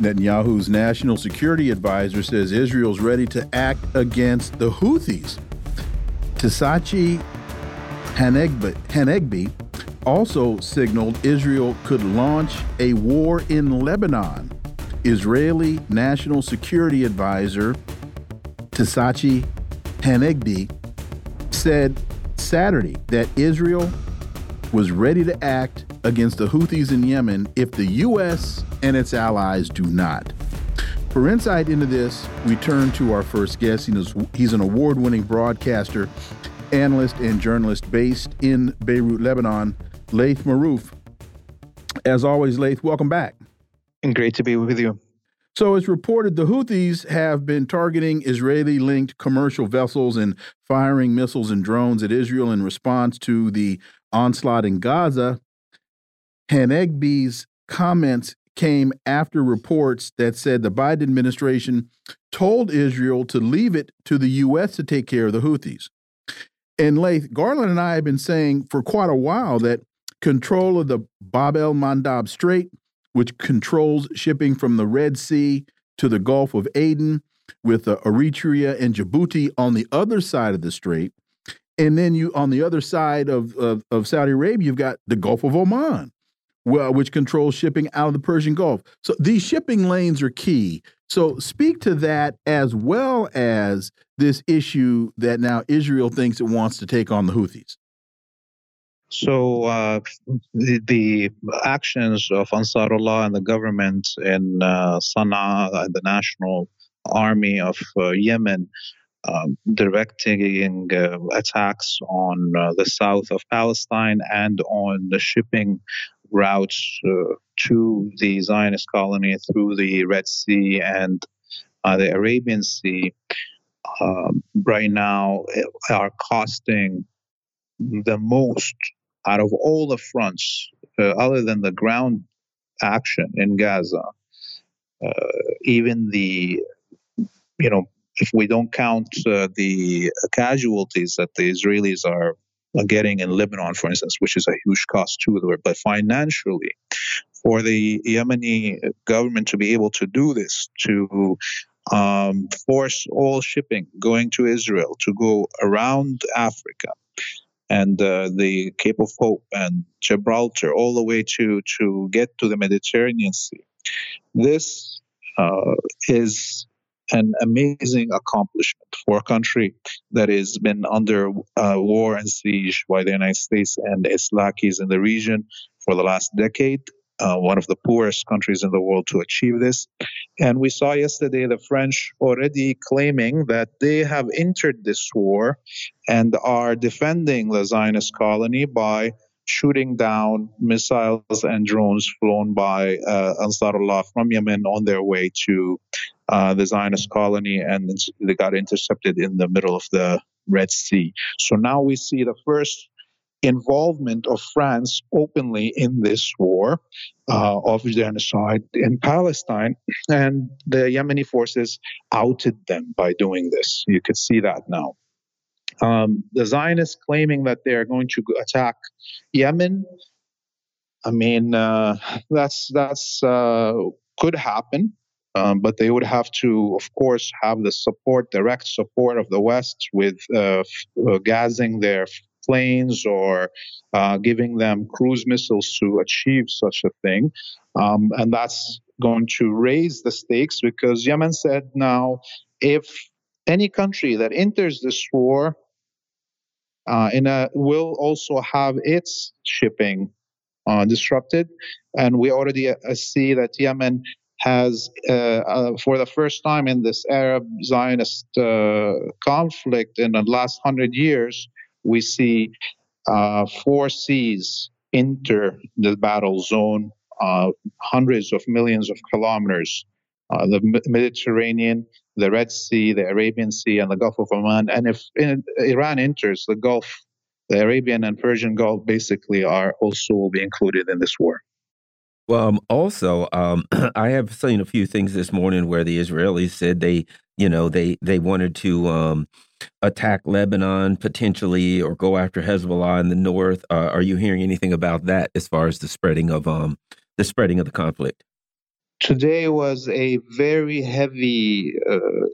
Netanyahu's national security advisor says Israel's ready to act against the Houthis. Tsachi Hanegbi also signaled Israel could launch a war in Lebanon. Israeli National Security Advisor Tsachi Hanegbi said Saturday that Israel was ready to act against the Houthis in Yemen if the U.S. and its allies do not. For insight into this, we turn to our first guest. He's an award winning broadcaster, analyst, and journalist based in Beirut, Lebanon, Laith Marouf. As always, Laith, welcome back. And great to be with you. So it's reported the Houthis have been targeting Israeli linked commercial vessels and firing missiles and drones at Israel in response to the onslaught in Gaza. Hanegbi's comments came after reports that said the Biden administration told Israel to leave it to the U.S. to take care of the Houthis. And Laith, Garland and I have been saying for quite a while that control of the Bab el Mandab Strait, which controls shipping from the Red Sea to the Gulf of Aden, with uh, Eritrea and Djibouti on the other side of the strait. And then you on the other side of, of, of Saudi Arabia, you've got the Gulf of Oman well, which controls shipping out of the Persian Gulf. So these shipping lanes are key. So speak to that as well as this issue that now Israel thinks it wants to take on the Houthis. So uh, the, the, actions of Ansarullah and the government in uh, Sana'a, the national army of uh, Yemen, um, directing uh, attacks on uh, the south of Palestine and on the shipping routes uh, to the Zionist colony through the Red Sea and uh, the Arabian Sea um, right now eh, are costing the most out of all the fronts, uh, other than the ground action in Gaza. Even the, you know, if we don't count uh, the casualties that the Israelis are getting in Lebanon, for instance, which is a huge cost too. But financially, for the Yemeni government to be able to do this, to um, force all shipping going to Israel to go around Africa and uh, the Cape of Hope and Gibraltar, all the way to to get to the Mediterranean Sea. This uh, is an amazing accomplishment for a country that has been under uh, war and siege by the United States and its lackeys in the region for the last decade. Uh, one of the poorest countries in the world to achieve this. And we saw yesterday the French already claiming that they have entered this war and are defending the Zionist colony by shooting down missiles and drones flown by uh, Ansarullah from Yemen on their way to uh, the Zionist colony, and they got intercepted in the middle of the Red Sea. So now we see the first involvement of France openly in this war uh, of genocide in Palestine, and the Yemeni forces outed them by doing this. You could see that now. Um, the Zionists claiming that they are going to attack Yemen. I mean, uh, that's that's uh, could happen. Um, but they would have to, of course, have the support, direct support of the West with uh, uh, gassing their planes or uh, giving them cruise missiles to achieve such a thing. Um, and that's going to raise the stakes because Yemen said now if any country that enters this war uh, in a, will also have its shipping uh, disrupted. And we already uh, see that Yemen has, uh, uh, for the first time in this Arab Zionist uh, conflict in the last hundred years, we see uh, four seas enter the battle zone uh, hundreds of millions of kilometers. Uh, the Mediterranean, the Red Sea, the Arabian Sea, and the Gulf of Oman. And if Iran enters the Gulf, the Arabian and Persian Gulf basically are also will be included in this war. Well, um, also, um, I have seen a few things this morning where the Israelis said they, you know, they they wanted to um, attack Lebanon potentially or go after Hezbollah in the north. Uh, are you hearing anything about that as far as the spreading of um, the spreading of the conflict? Today was a very heavy uh,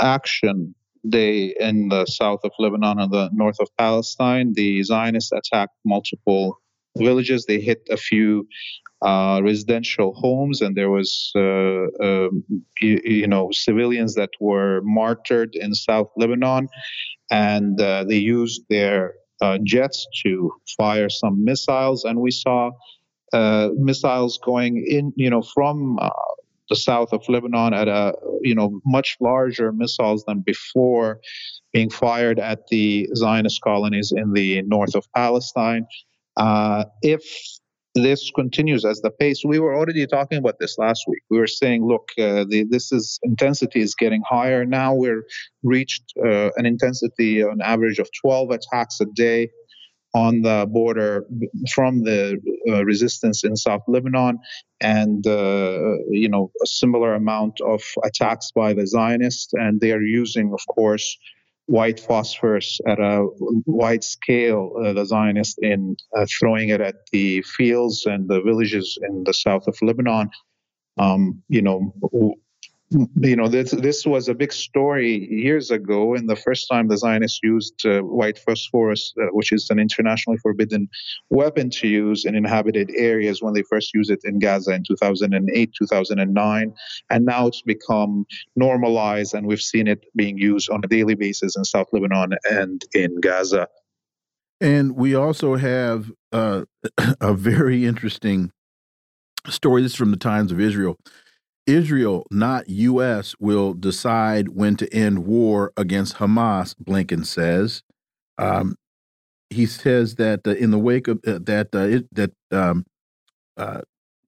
action day in the south of Lebanon and the north of Palestine. The Zionists attacked multiple villages. They hit a few uh, residential homes, and there was, uh, um, you, you, know, civilians that were martyred in South Lebanon, and uh, they used their uh, jets to fire some missiles, and we saw uh, missiles going in, you know, from uh, the south of Lebanon at a, you know, much larger missiles than before, being fired at the Zionist colonies in the north of Palestine. if this continues as the pace. We were already talking about this last week. We were saying, look, uh, the, this is intensity is getting higher. Now we're reached uh, an intensity on average of 12 attacks a day on the border from the uh, resistance in South Lebanon, and uh, you know a similar amount of attacks by the Zionists, and they are using, of course white phosphorus at a wide scale, uh, the Zionists, in uh, throwing it at the fields and the villages in the south of Lebanon. Um, you know, you know, this, this was a big story years ago, and the first time the Zionists used uh, white phosphorus, uh, which is an internationally forbidden weapon to use in inhabited areas, when they first used it in Gaza in 2008, 2009, and now it's become normalized, and we've seen it being used on a daily basis in South Lebanon and in Gaza. And we also have uh, a very interesting story. This is from the Times of Israel. Israel, not U.S., will decide when to end war against Hamas, Blinken says. Um, he says that uh, in the wake of uh, that, uh, it, that um, uh,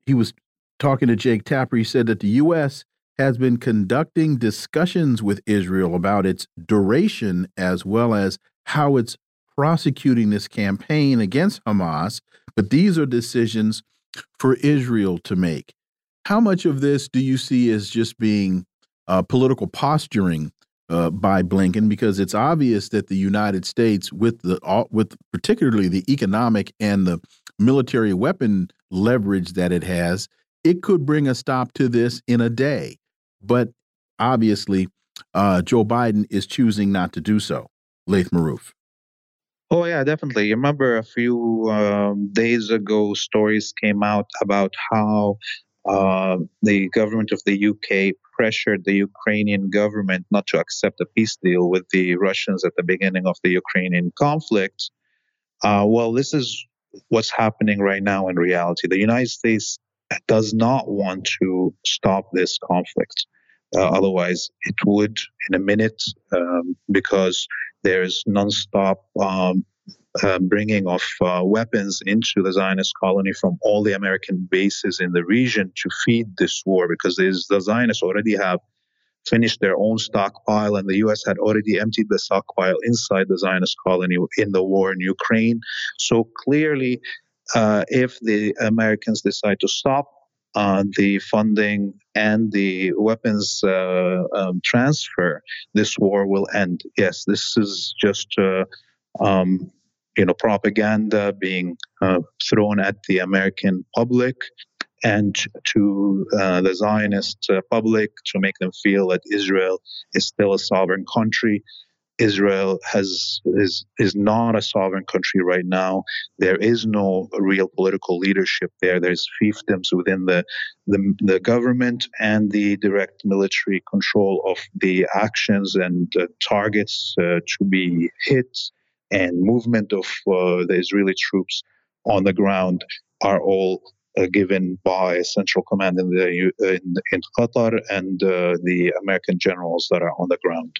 he was talking to Jake Tapper. He said that the U.S. has been conducting discussions with Israel about its duration as well as how it's prosecuting this campaign against Hamas. But these are decisions for Israel to make. How much of this do you see as just being uh, political posturing uh, by Blinken? Because it's obvious that the United States, with the with particularly the economic and the military weapon leverage that it has, it could bring a stop to this in a day. But obviously, uh, Joe Biden is choosing not to do so. Laith Marouf. Oh yeah, definitely. Remember a few um, days ago, stories came out about how uh, the government of the UK pressured the Ukrainian government not to accept a peace deal with the Russians at the beginning of the Ukrainian conflict. Uh, well, this is what's happening right now in reality. The United States does not want to stop this conflict. Uh, otherwise, it would in a minute um, because there's nonstop um, uh, bringing of uh, weapons into the Zionist colony from all the American bases in the region to feed this war because the Zionists already have finished their own stockpile and the US had already emptied the stockpile inside the Zionist colony in the war in Ukraine. So clearly, uh, if the Americans decide to stop uh, the funding and the weapons uh, um, transfer, this war will end. Yes, this is just uh, um, you know, propaganda being uh, thrown at the American public and to uh, the Zionist uh, public to make them feel that Israel is still a sovereign country. Israel has is is not a sovereign country right now. There is no real political leadership there. There's fiefdoms within the the, the government and the direct military control of the actions and uh, targets uh, to be hit and movement of uh, the Israeli troops on the ground are all uh, given by Central Command in the in, in Qatar and uh, the American generals that are on the ground.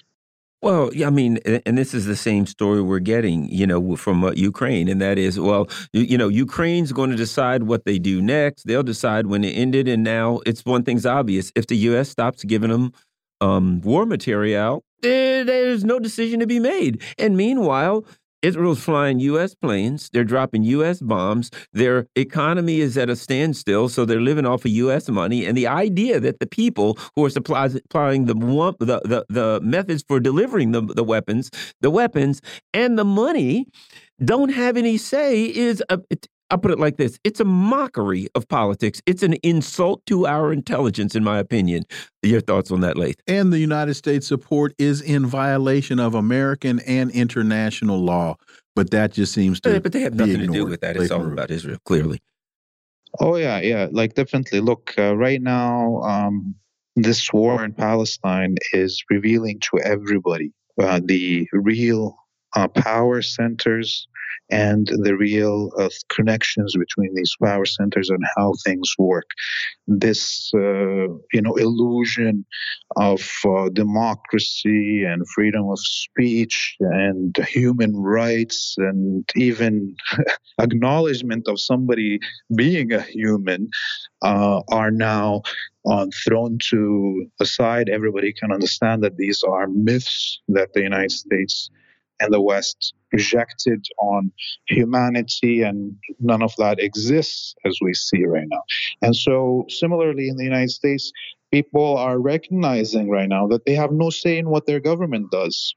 Well, I mean, and this is the same story we're getting, you know, from uh, Ukraine, and that is, well, you know, Ukraine's going to decide what they do next. They'll decide when it ended, and now it's one thing's obvious: if the U.S. stops giving them um, war material, there's no decision to be made. And meanwhile, Israel's flying U.S. planes. They're dropping U.S. bombs. Their economy is at a standstill, so they're living off of U.S. money. And the idea that the people who are supplying the, the the the methods for delivering the the weapons, the weapons, and the money don't have any say is a, I'll put it like this it's a mockery of politics. It's an insult to our intelligence, in my opinion. Your thoughts on that, Laith? And the United States support is in violation of American and international law. But that just seems to. But they have nothing to do with that. It's all about Israel, clearly. Oh, yeah, yeah. Like, definitely. Look, uh, right now, um, this war in Palestine is revealing to everybody uh, the real uh, power centers and the real uh, connections between these power centers and how things work. This, uh, you know, illusion of uh, democracy and freedom of speech and human rights and even acknowledgement of somebody being a human uh, are now uh, thrown to the side. Everybody can understand that these are myths that the United States and the West projected on humanity, and none of that exists as we see right now. And so, similarly, in the United States, people are recognizing right now that they have no say in what their government does.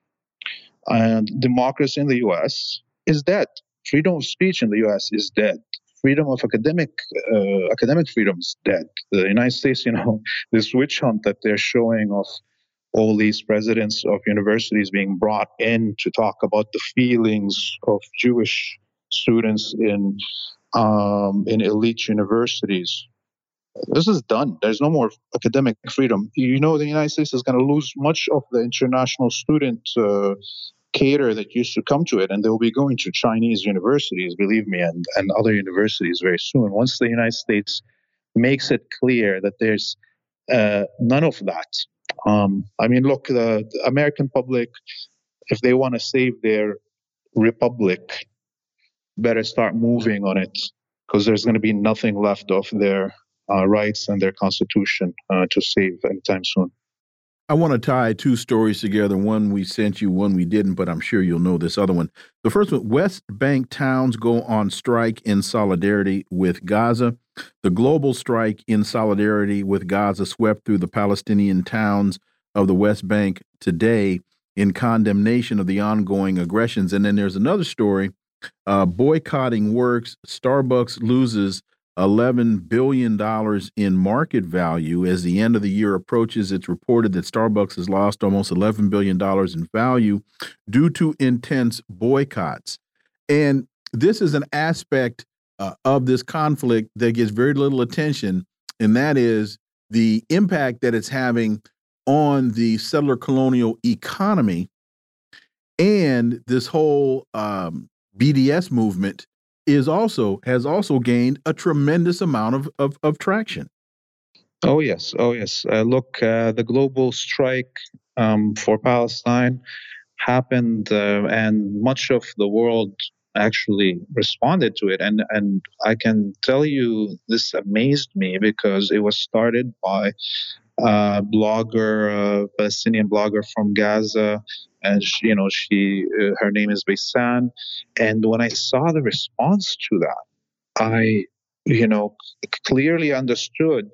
And democracy in the US is dead. Freedom of speech in the US is dead freedom of academic uh, academic freedom is dead. The United States, you know, this witch hunt that they're showing of all these presidents of universities being brought in to talk about the feelings of Jewish students in um, in elite universities. This is done. There's no more academic freedom. You know, the United States is going to lose much of the international student uh, cater that used to come to it, and they'll be going to Chinese universities, believe me, and, and other universities very soon. Once the United States makes it clear that there's uh, none of that um, I mean, look, the, the American public, if they want to save their republic, better start moving on it because there's going to be nothing left of their uh, rights and their constitution uh, to save anytime soon. I want to tie two stories together. One we sent you, one we didn't, but I'm sure you'll know this other one. The first one West Bank towns go on strike in solidarity with Gaza. The global strike in solidarity with Gaza swept through the Palestinian towns of the West Bank today in condemnation of the ongoing aggressions. And then there's another story uh, boycotting works. Starbucks loses $11 billion in market value. As the end of the year approaches, it's reported that Starbucks has lost almost $11 billion in value due to intense boycotts. And this is an aspect uh, of this conflict that gets very little attention, and that is the impact that it's having on the settler colonial economy and this whole um, BDS movement is also has also gained a tremendous amount of of, of traction. Oh yes, oh yes. Uh, look, uh, the global strike um, for Palestine happened, uh, and much of the world actually responded to it. And and I can tell you, this amazed me because it was started by a blogger, a Palestinian blogger from Gaza, and she, you know she uh, her name is Bisan. And when I saw the response to that, I you know clearly understood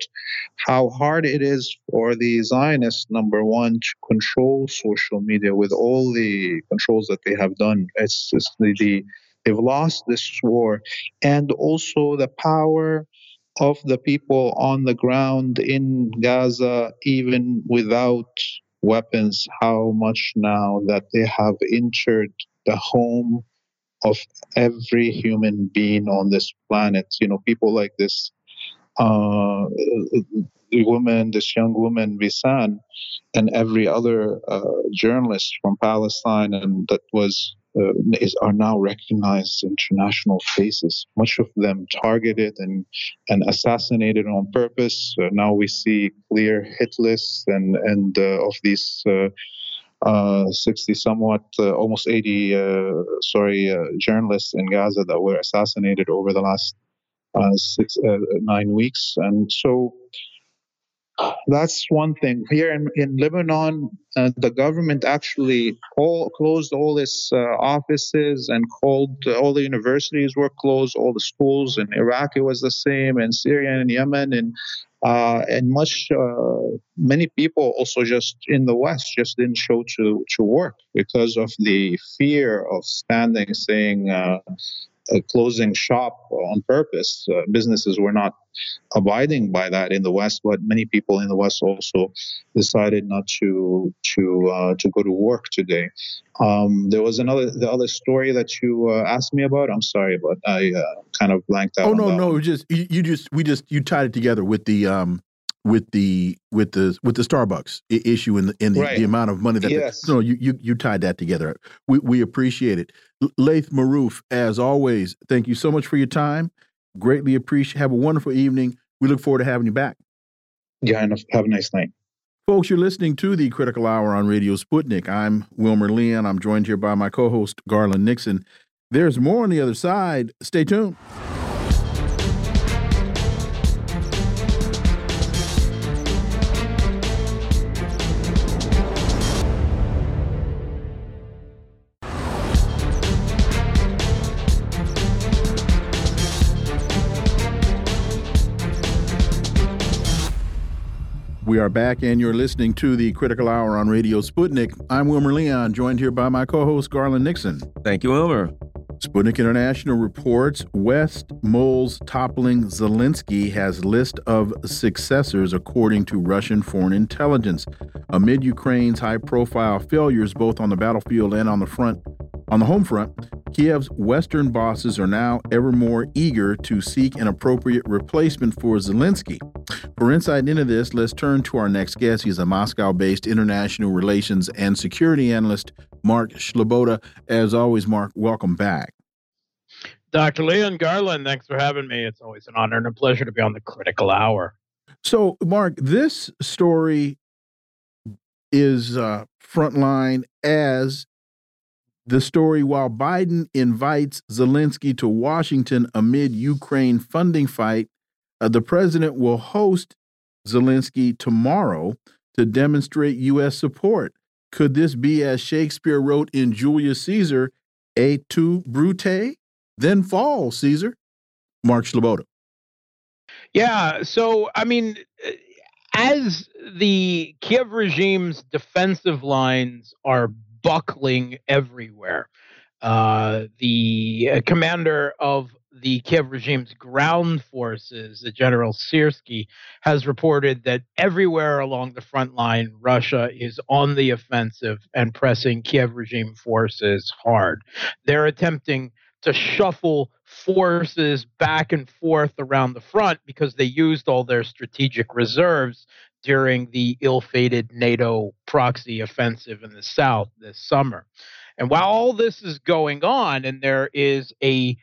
how hard it is for the Zionists, number one, to control social media with all the controls that they have done. It's, it's the, the they've lost this war, and also the power of the people on the ground in Gaza, even without weapons, how much now that they have entered the home of every human being on this planet. You know, people like this uh, woman, this young woman, Bisan, and every other uh, journalist from Palestine, and that was uh, is, are now recognized international faces. Much of them targeted and and assassinated on purpose. Uh, now we see clear hit lists and and uh, of these. Uh, uh, 60 somewhat, uh, almost 80, uh, sorry, journalists in Gaza that were assassinated over the last six, nine weeks. And so that's one thing. Here in, in Lebanon, uh, the government actually all, closed all its uh, offices and called uh, all the universities were closed, all the schools. In Iraq, it was the same, in Syria and Yemen, and uh, and much uh, many people also just in the West just didn't show to to work because of the fear of standing saying uh, closing shop on purpose. Uh, businesses were not abiding by that in the West, but many people in the West also decided not to to uh, to go to work today. Um, there was another the other story that you uh, asked me about. I'm sorry, but I uh, kind of blanked out. Oh no, no, just you, you, just we just you tied it together with the um with the with the with the Starbucks issue and the, in the, right. the, amount of money that yes. No you, you you tied that together. We we appreciate it. Laith Marouf, as always, thank you so much for your time. Greatly appreciate. Have a wonderful evening. We look forward to having you back. Yeah, and have a nice night. Folks, you're listening to the Critical Hour on Radio Sputnik. I'm Wilmer Leon. I'm joined here by my co-host Garland Nixon. There's more on the other side. Stay tuned. We are back, and you're listening to the Critical Hour on Radio Sputnik. I'm Wilmer Leon, joined here by my co host, Garland Nixon. Thank you, Wilmer. Sputnik International reports West moles toppling Zelensky has list of successors according to Russian foreign intelligence. Amid Ukraine's high-profile failures both on the battlefield and on the front, on the home front, Kiev's Western bosses are now ever more eager to seek an appropriate replacement for Zelensky. For insight into this, let's turn to our next guest. He's a Moscow based international relations and security analyst, Mark Sleboda. As always, Mark, welcome back. Dr. Leon Garland, thanks for having me. It's always an honor and a pleasure to be on the critical hour. So, Mark, this story is uh, frontline as the story while Biden invites Zelensky to Washington amid Ukraine funding fight. Uh, the president will host Zelensky tomorrow to demonstrate U.S. support. Could this be, as Shakespeare wrote in Julius Caesar, a tu brute? Then fall, Caesar. Mark Sleboda. Yeah. So, I mean, as the Kiev regime's defensive lines are buckling everywhere. Uh, the uh, commander of the Kiev regime's ground forces, the General Syrskyi, has reported that everywhere along the front line, Russia is on the offensive and pressing Kiev regime forces hard. They're attempting to shuffle forces back and forth around the front because they used all their strategic reserves during the ill fated NATO proxy offensive in the South this summer. And while all this is going on, and there is a,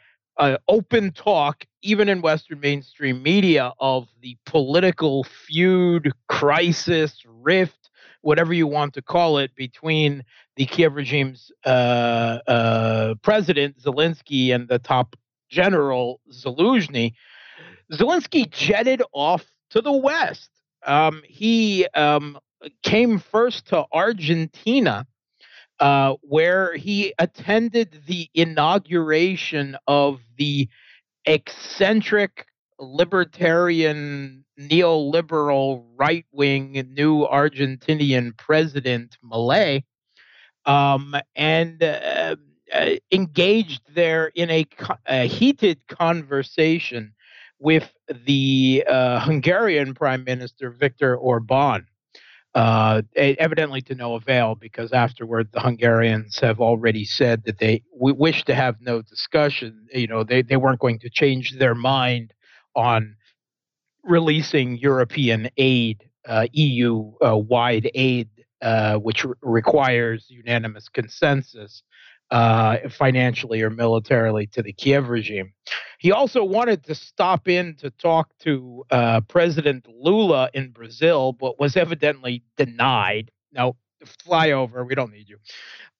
open talk, even in Western mainstream media, of the political feud, crisis, rift, whatever you want to call it, between the Kiev regime's uh, uh, president Zelensky and the top general Zaluzhny, Zelensky jetted off to the west um, he um, came first to Argentina, uh, where he attended the inauguration of the eccentric libertarian neoliberal right wing new Argentinian president Milei, um, and uh, uh, engaged there in a, a heated conversation with the uh, Hungarian Prime Minister Viktor Orban. Uh, evidently to no avail, because afterward the Hungarians have already said that they w- wish to have no discussion. You know, they, they weren't going to change their mind on releasing European aid, uh, EU uh, wide aid, uh, which re- requires unanimous consensus uh, financially or militarily to the Kiev regime. He also wanted to stop in to talk to uh, President Lula in Brazil, but was evidently denied. Now, fly over. We don't need you.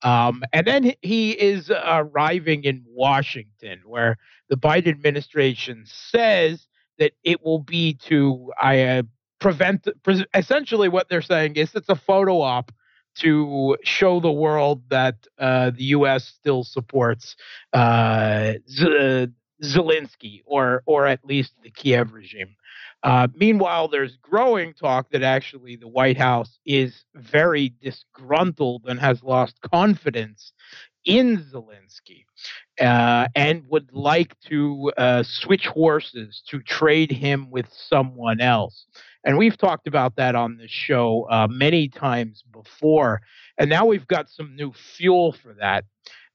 Um, and then he is arriving in Washington, where the Biden administration says that it will be to I uh, prevent. Pre- essentially, what they're saying is it's a photo op to show the world that uh, the U.S. still supports uh, Z- Zelensky, or or at least the Kiev regime. Uh, meanwhile, there's growing talk that actually the White House is very disgruntled and has lost confidence in Zelensky uh, and would like to uh, switch horses to trade him with someone else. And we've talked about that on the show uh, many times before. And now we've got some new fuel for that.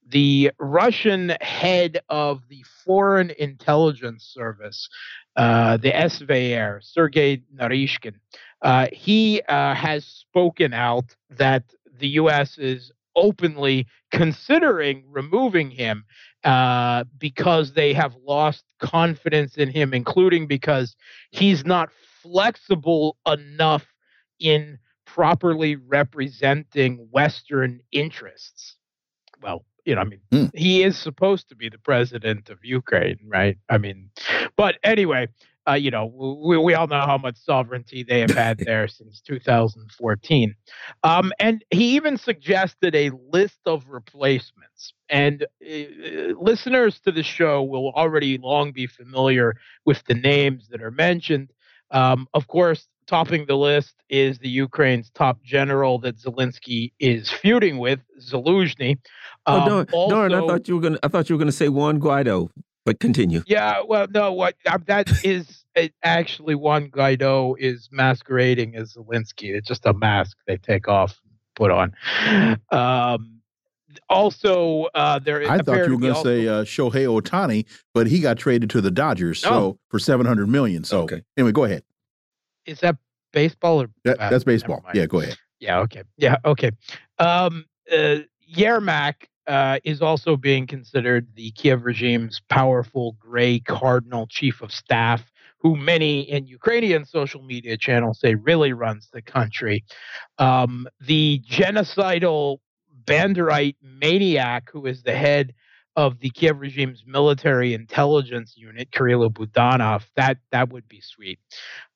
The Russian head of the Foreign Intelligence Service, uh, the SVR, Sergei Naryshkin, uh, he uh, has spoken out that the U.S. is openly considering removing him uh, because they have lost confidence in him, including because he's not flexible enough in properly representing Western interests. Well, you know, I mean, mm. he is supposed to be the president of Ukraine, right? I mean, but anyway, uh, you know, we, we all know how much sovereignty they have had there since 2014. Um, and he even suggested a list of replacements. And uh, listeners to the show will already long be familiar with the names that are mentioned. Um, of course, topping the list is the Ukraine's top general that Zelensky is feuding with, Zaluzhny. Um, oh, darn, also, I thought you were gonna. I thought you were gonna say Juan Guaido, but continue. Yeah, well, no, what uh, that is actually Juan Guaido is masquerading as Zelensky. It's just a mask they take off, put on. Um, also, uh, there. I thought you were going to say uh, Shohei Ohtani, but he got traded to the Dodgers so oh. for seven hundred million. So okay. anyway, go ahead. Is that baseball or that, that's baseball? Yeah, go ahead. Yeah. Okay. Yeah. Okay. Um, uh, Yermak uh, is also being considered the Kiev regime's powerful gray cardinal chief of staff, who many in Ukrainian social media channels say really runs the country. Um, the genocidal Banderite maniac who is the head of the Kiev regime's military intelligence unit, Kirilo Budanov, that that would be sweet.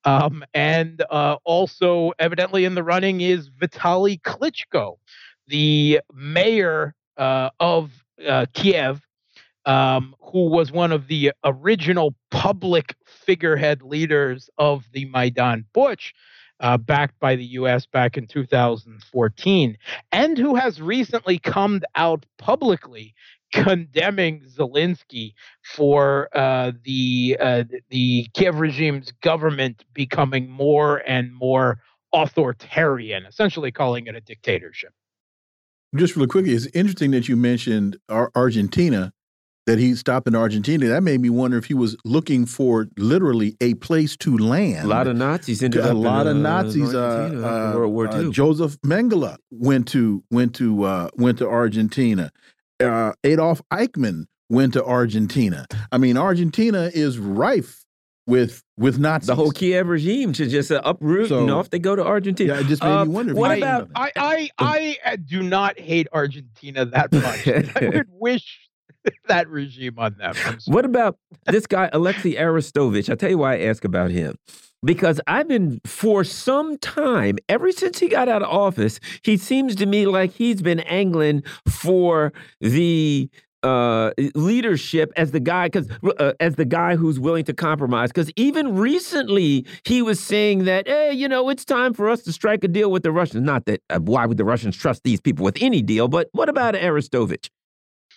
Um, and uh, also, evidently in the running is Vitaly Klitschko, the mayor of uh, Kiev, um, who was one of the original public figurehead leaders of the Maidan Putsch uh, backed by the U.S. back in 2014, and who has recently come out publicly condemning Zelensky for uh, the uh, the Kiev regime's government becoming more and more authoritarian, essentially calling it a dictatorship. Just really quickly, it's interesting that you mentioned Argentina that he stopped in Argentina. That made me wonder if he was looking for literally a place to land. A lot of Nazis ended a lot in, of uh, Nazis. Uh, World War II. Uh, Joseph Mengele went to went to uh, went to Argentina. Uh, Adolf Eichmann went to Argentina. I mean, Argentina is rife with with Nazis. The whole Kiev regime should just uh, uproot so, and off they go to Argentina. Yeah, it just made uh, me wonder. What about? I, I I do not hate Argentina that much. I would wish that regime on them. What about this guy, Alexei Arestovich? I'll tell you why I ask about him. Because I've been, for some time, ever since he got out of office, he seems to me like he's been angling for the uh, leadership as the guy because uh, as the guy who's willing to compromise. Because even recently he was saying that hey you know it's time for us to strike a deal with the russians. Not that uh, why would the russians trust these people with any deal but what about arestovich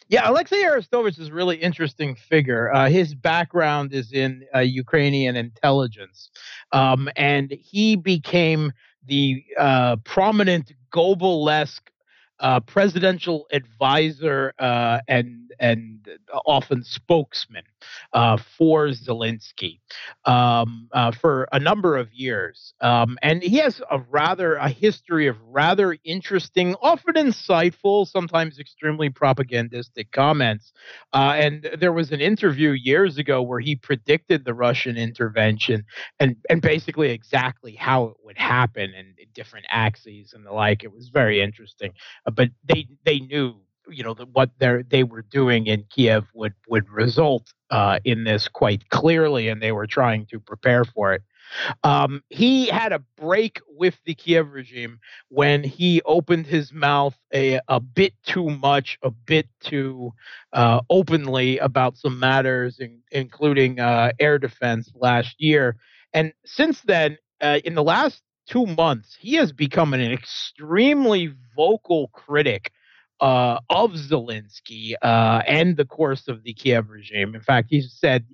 yeah, Alexei Arestovich is a really interesting figure. Uh, his background is in uh, Ukrainian intelligence, um, and he became the uh, prominent Gobelesque uh, presidential advisor uh, and and often spokesman uh, for Zelensky um, uh, for a number of years. Um, and he has a rather a history of rather interesting, often insightful, sometimes extremely propagandistic comments. Uh, and there was an interview years ago where he predicted the Russian intervention and and basically exactly how it would happen and different axes and the like. It was very interesting. But they they knew you know that what they they were doing in Kiev would would result uh, in this quite clearly, and they were trying to prepare for it. Um, he had a break with the Kiev regime when he opened his mouth a, a bit too much, a bit too uh, openly about some matters, in, including uh, air defense last year. And since then, uh, in the last two months, he has become an extremely vocal critic uh, of Zelensky uh, and the course of the Kiev regime. In fact, he said,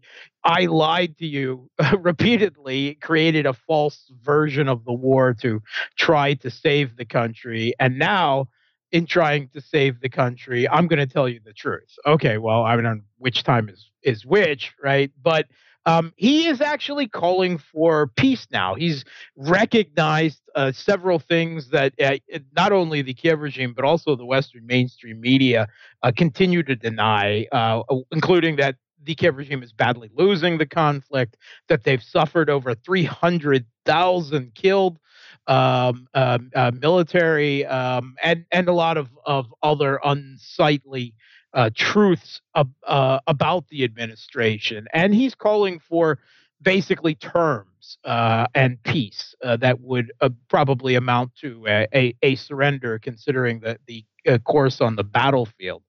I lied to you repeatedly, created a false version of the war to try to save the country. And now, in trying to save the country, I'm going to tell you the truth. Okay, well, I don't know which time is, is which, right? But um, he is actually calling for peace now. He's recognized uh, several things that uh, not only the Kiev regime, but also the Western mainstream media uh, continue to deny, uh, including that the Kiev regime is badly losing the conflict, that they've suffered over 300,000 killed. Um, um, uh, military um, and and a lot of of other unsightly uh, truths ab- uh, about the administration, and he's calling for basically terms uh, and peace uh, that would uh, probably amount to a, a, a, surrender, considering the the uh, course on the battlefield.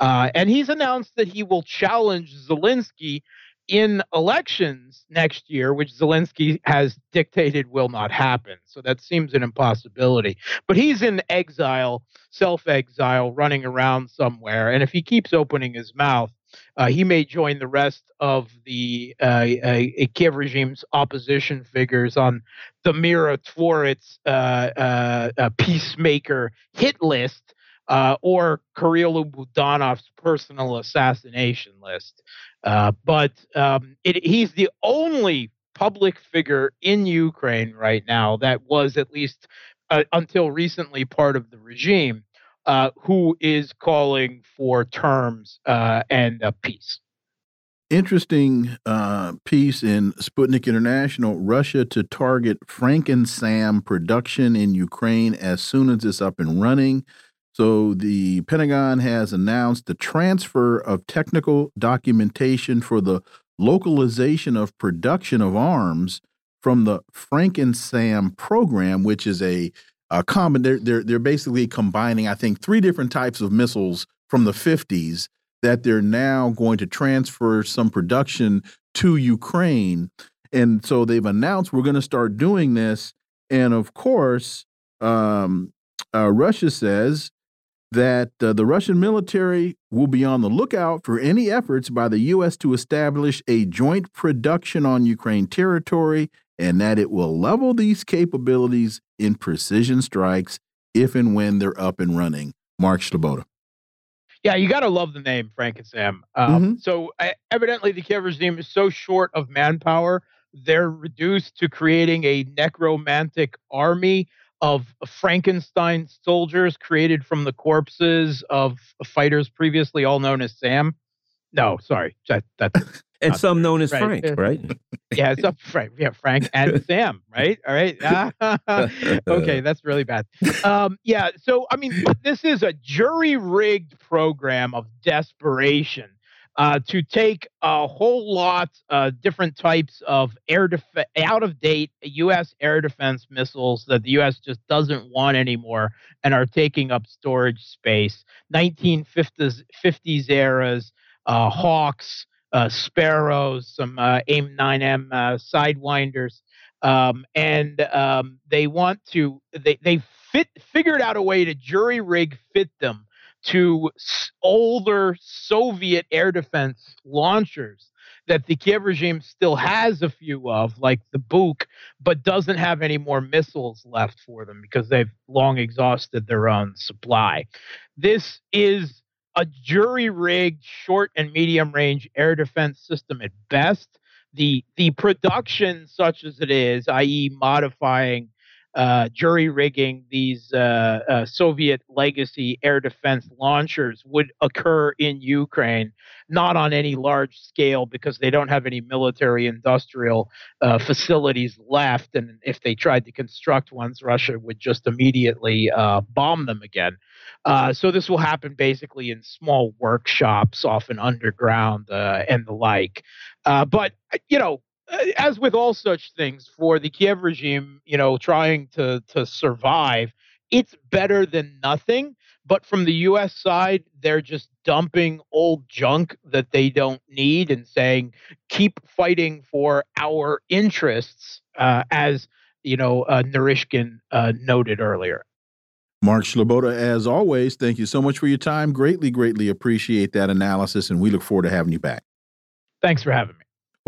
and he's announced that he will challenge Zelensky in elections next year, which Zelensky has dictated will not happen. So that seems an impossibility. But he's in exile, self exile, running around somewhere. And if he keeps opening his mouth, uh, he may join the rest of the uh, uh, Kiev regime's opposition figures on the Myrotvorets uh, uh, uh, peacemaker hit list, uh, or Kirill Budanov's personal assassination list. Uh, but um, it, he's the only public figure in Ukraine right now that was at least uh, until recently part of the regime uh, who is calling for terms uh, and a peace. Interesting uh, piece in Sputnik International Russia to target Franken-SAM production in Ukraine as soon as it's up and running. So the Pentagon has announced the transfer of technical documentation for the localization of production of arms from the Franken-SAM program, which is a, a common. They're, they're they're basically combining, I think, three different types of missiles from the 50s that they're now going to transfer some production to Ukraine. And so they've announced we're going to start doing this. And of course, um, uh, Russia says that uh, the Russian military will be on the lookout for any efforts by the U.S. to establish a joint production on Ukraine territory and that it will level these capabilities in precision strikes if and when they're up and running. Mark Sleboda. Yeah, you got to love the name Frank and Sam. Um, mm -hmm. So uh, evidently, the Kiev regime is so short of manpower, they're reduced to creating a necromantic army of Frankenstein soldiers created from the corpses of fighters previously all known as Sam. No, sorry, that that's and some known as right. Frank, right? yeah, it's some Frank, yeah, Frank and Sam, right? All right. okay, that's really bad. Um, yeah, so I mean, this is a jury rigged program of desperation uh, to take a whole lot uh, different types of air def- out of date U.S. air defense missiles that the U.S. just doesn't want anymore and are taking up storage space. 1950s 50s eras uh, Hawks, uh, Sparrows, some uh, AIM 9M uh, Sidewinders, um, and um, they want to they they fit figured out a way to jury rig fit them to older Soviet air defense launchers that the Kiev regime still has a few of, like the Buk, but doesn't have any more missiles left for them because they've long exhausted their own supply. This is a jury rigged short and medium range air defense system at best. The the production, such as it is, i.e., modifying uh, jury rigging these uh, uh, Soviet legacy air defense launchers would occur in Ukraine, not on any large scale because they don't have any military industrial uh, facilities left. And if they tried to construct ones, Russia would just immediately uh, bomb them again. Uh, so this will happen basically in small workshops, often underground and the like. but, you know, as with all such things, for the Kiev regime, you know, trying to to survive, it's better than nothing. But from the U.S. side, they're just dumping old junk that they don't need and saying, "Keep fighting for our interests," uh, as you know, uh, Naryshkin uh, noted earlier. Mark Sleboda, as always, thank you so much for your time. Greatly, greatly appreciate that analysis, and we look forward to having you back. Thanks for having me.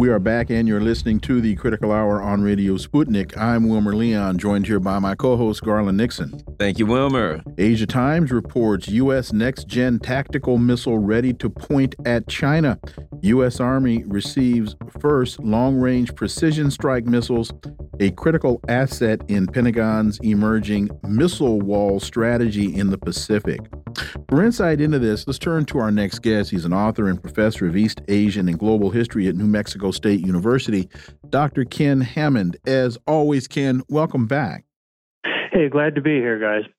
We are back, and you're listening to the Critical Hour on Radio Sputnik. I'm Wilmer Leon, joined here by my co host, Garland Nixon. Thank you, Wilmer. Asia Times reports U.S. next gen tactical missile ready to point at China. U.S. Army receives first long range precision strike missiles, a critical asset in Pentagon's emerging missile wall strategy in the Pacific. For insight into this, let's turn to our next guest. He's an author and professor of East Asian and Global History at New Mexico State University, Dr. Ken Hammond. As always, Ken, welcome back. Hey, glad to be here, guys.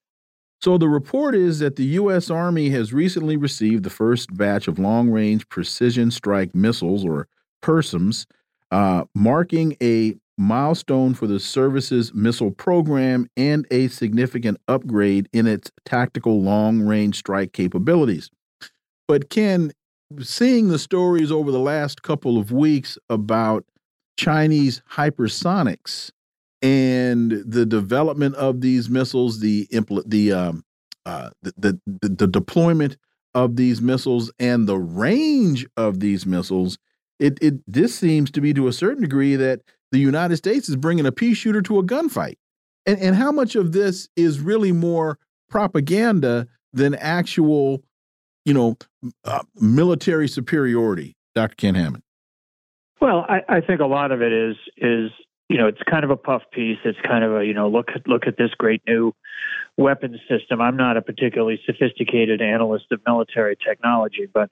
So, the report is that the U.S. Army has recently received the first batch of long range precision strike missiles, or PERSIMs, uh, marking a milestone for the service's missile program and a significant upgrade in its tactical long range strike capabilities. But, Ken, seeing the stories over the last couple of weeks about Chinese hypersonics and the development of these missiles, the the, um, uh, the, the the deployment of these missiles, and the range of these missiles, it it this seems to be to a certain degree that the United States is bringing a pea shooter to a gunfight. And, and how much of this is really more propaganda than actual, you know, uh, military superiority, Dr. Ken Hammond? Well, I, I think a lot of it is is you know it's kind of a puff piece. It's kind of a you know look at look at this great new weapons system. I'm not a particularly sophisticated analyst of military technology, but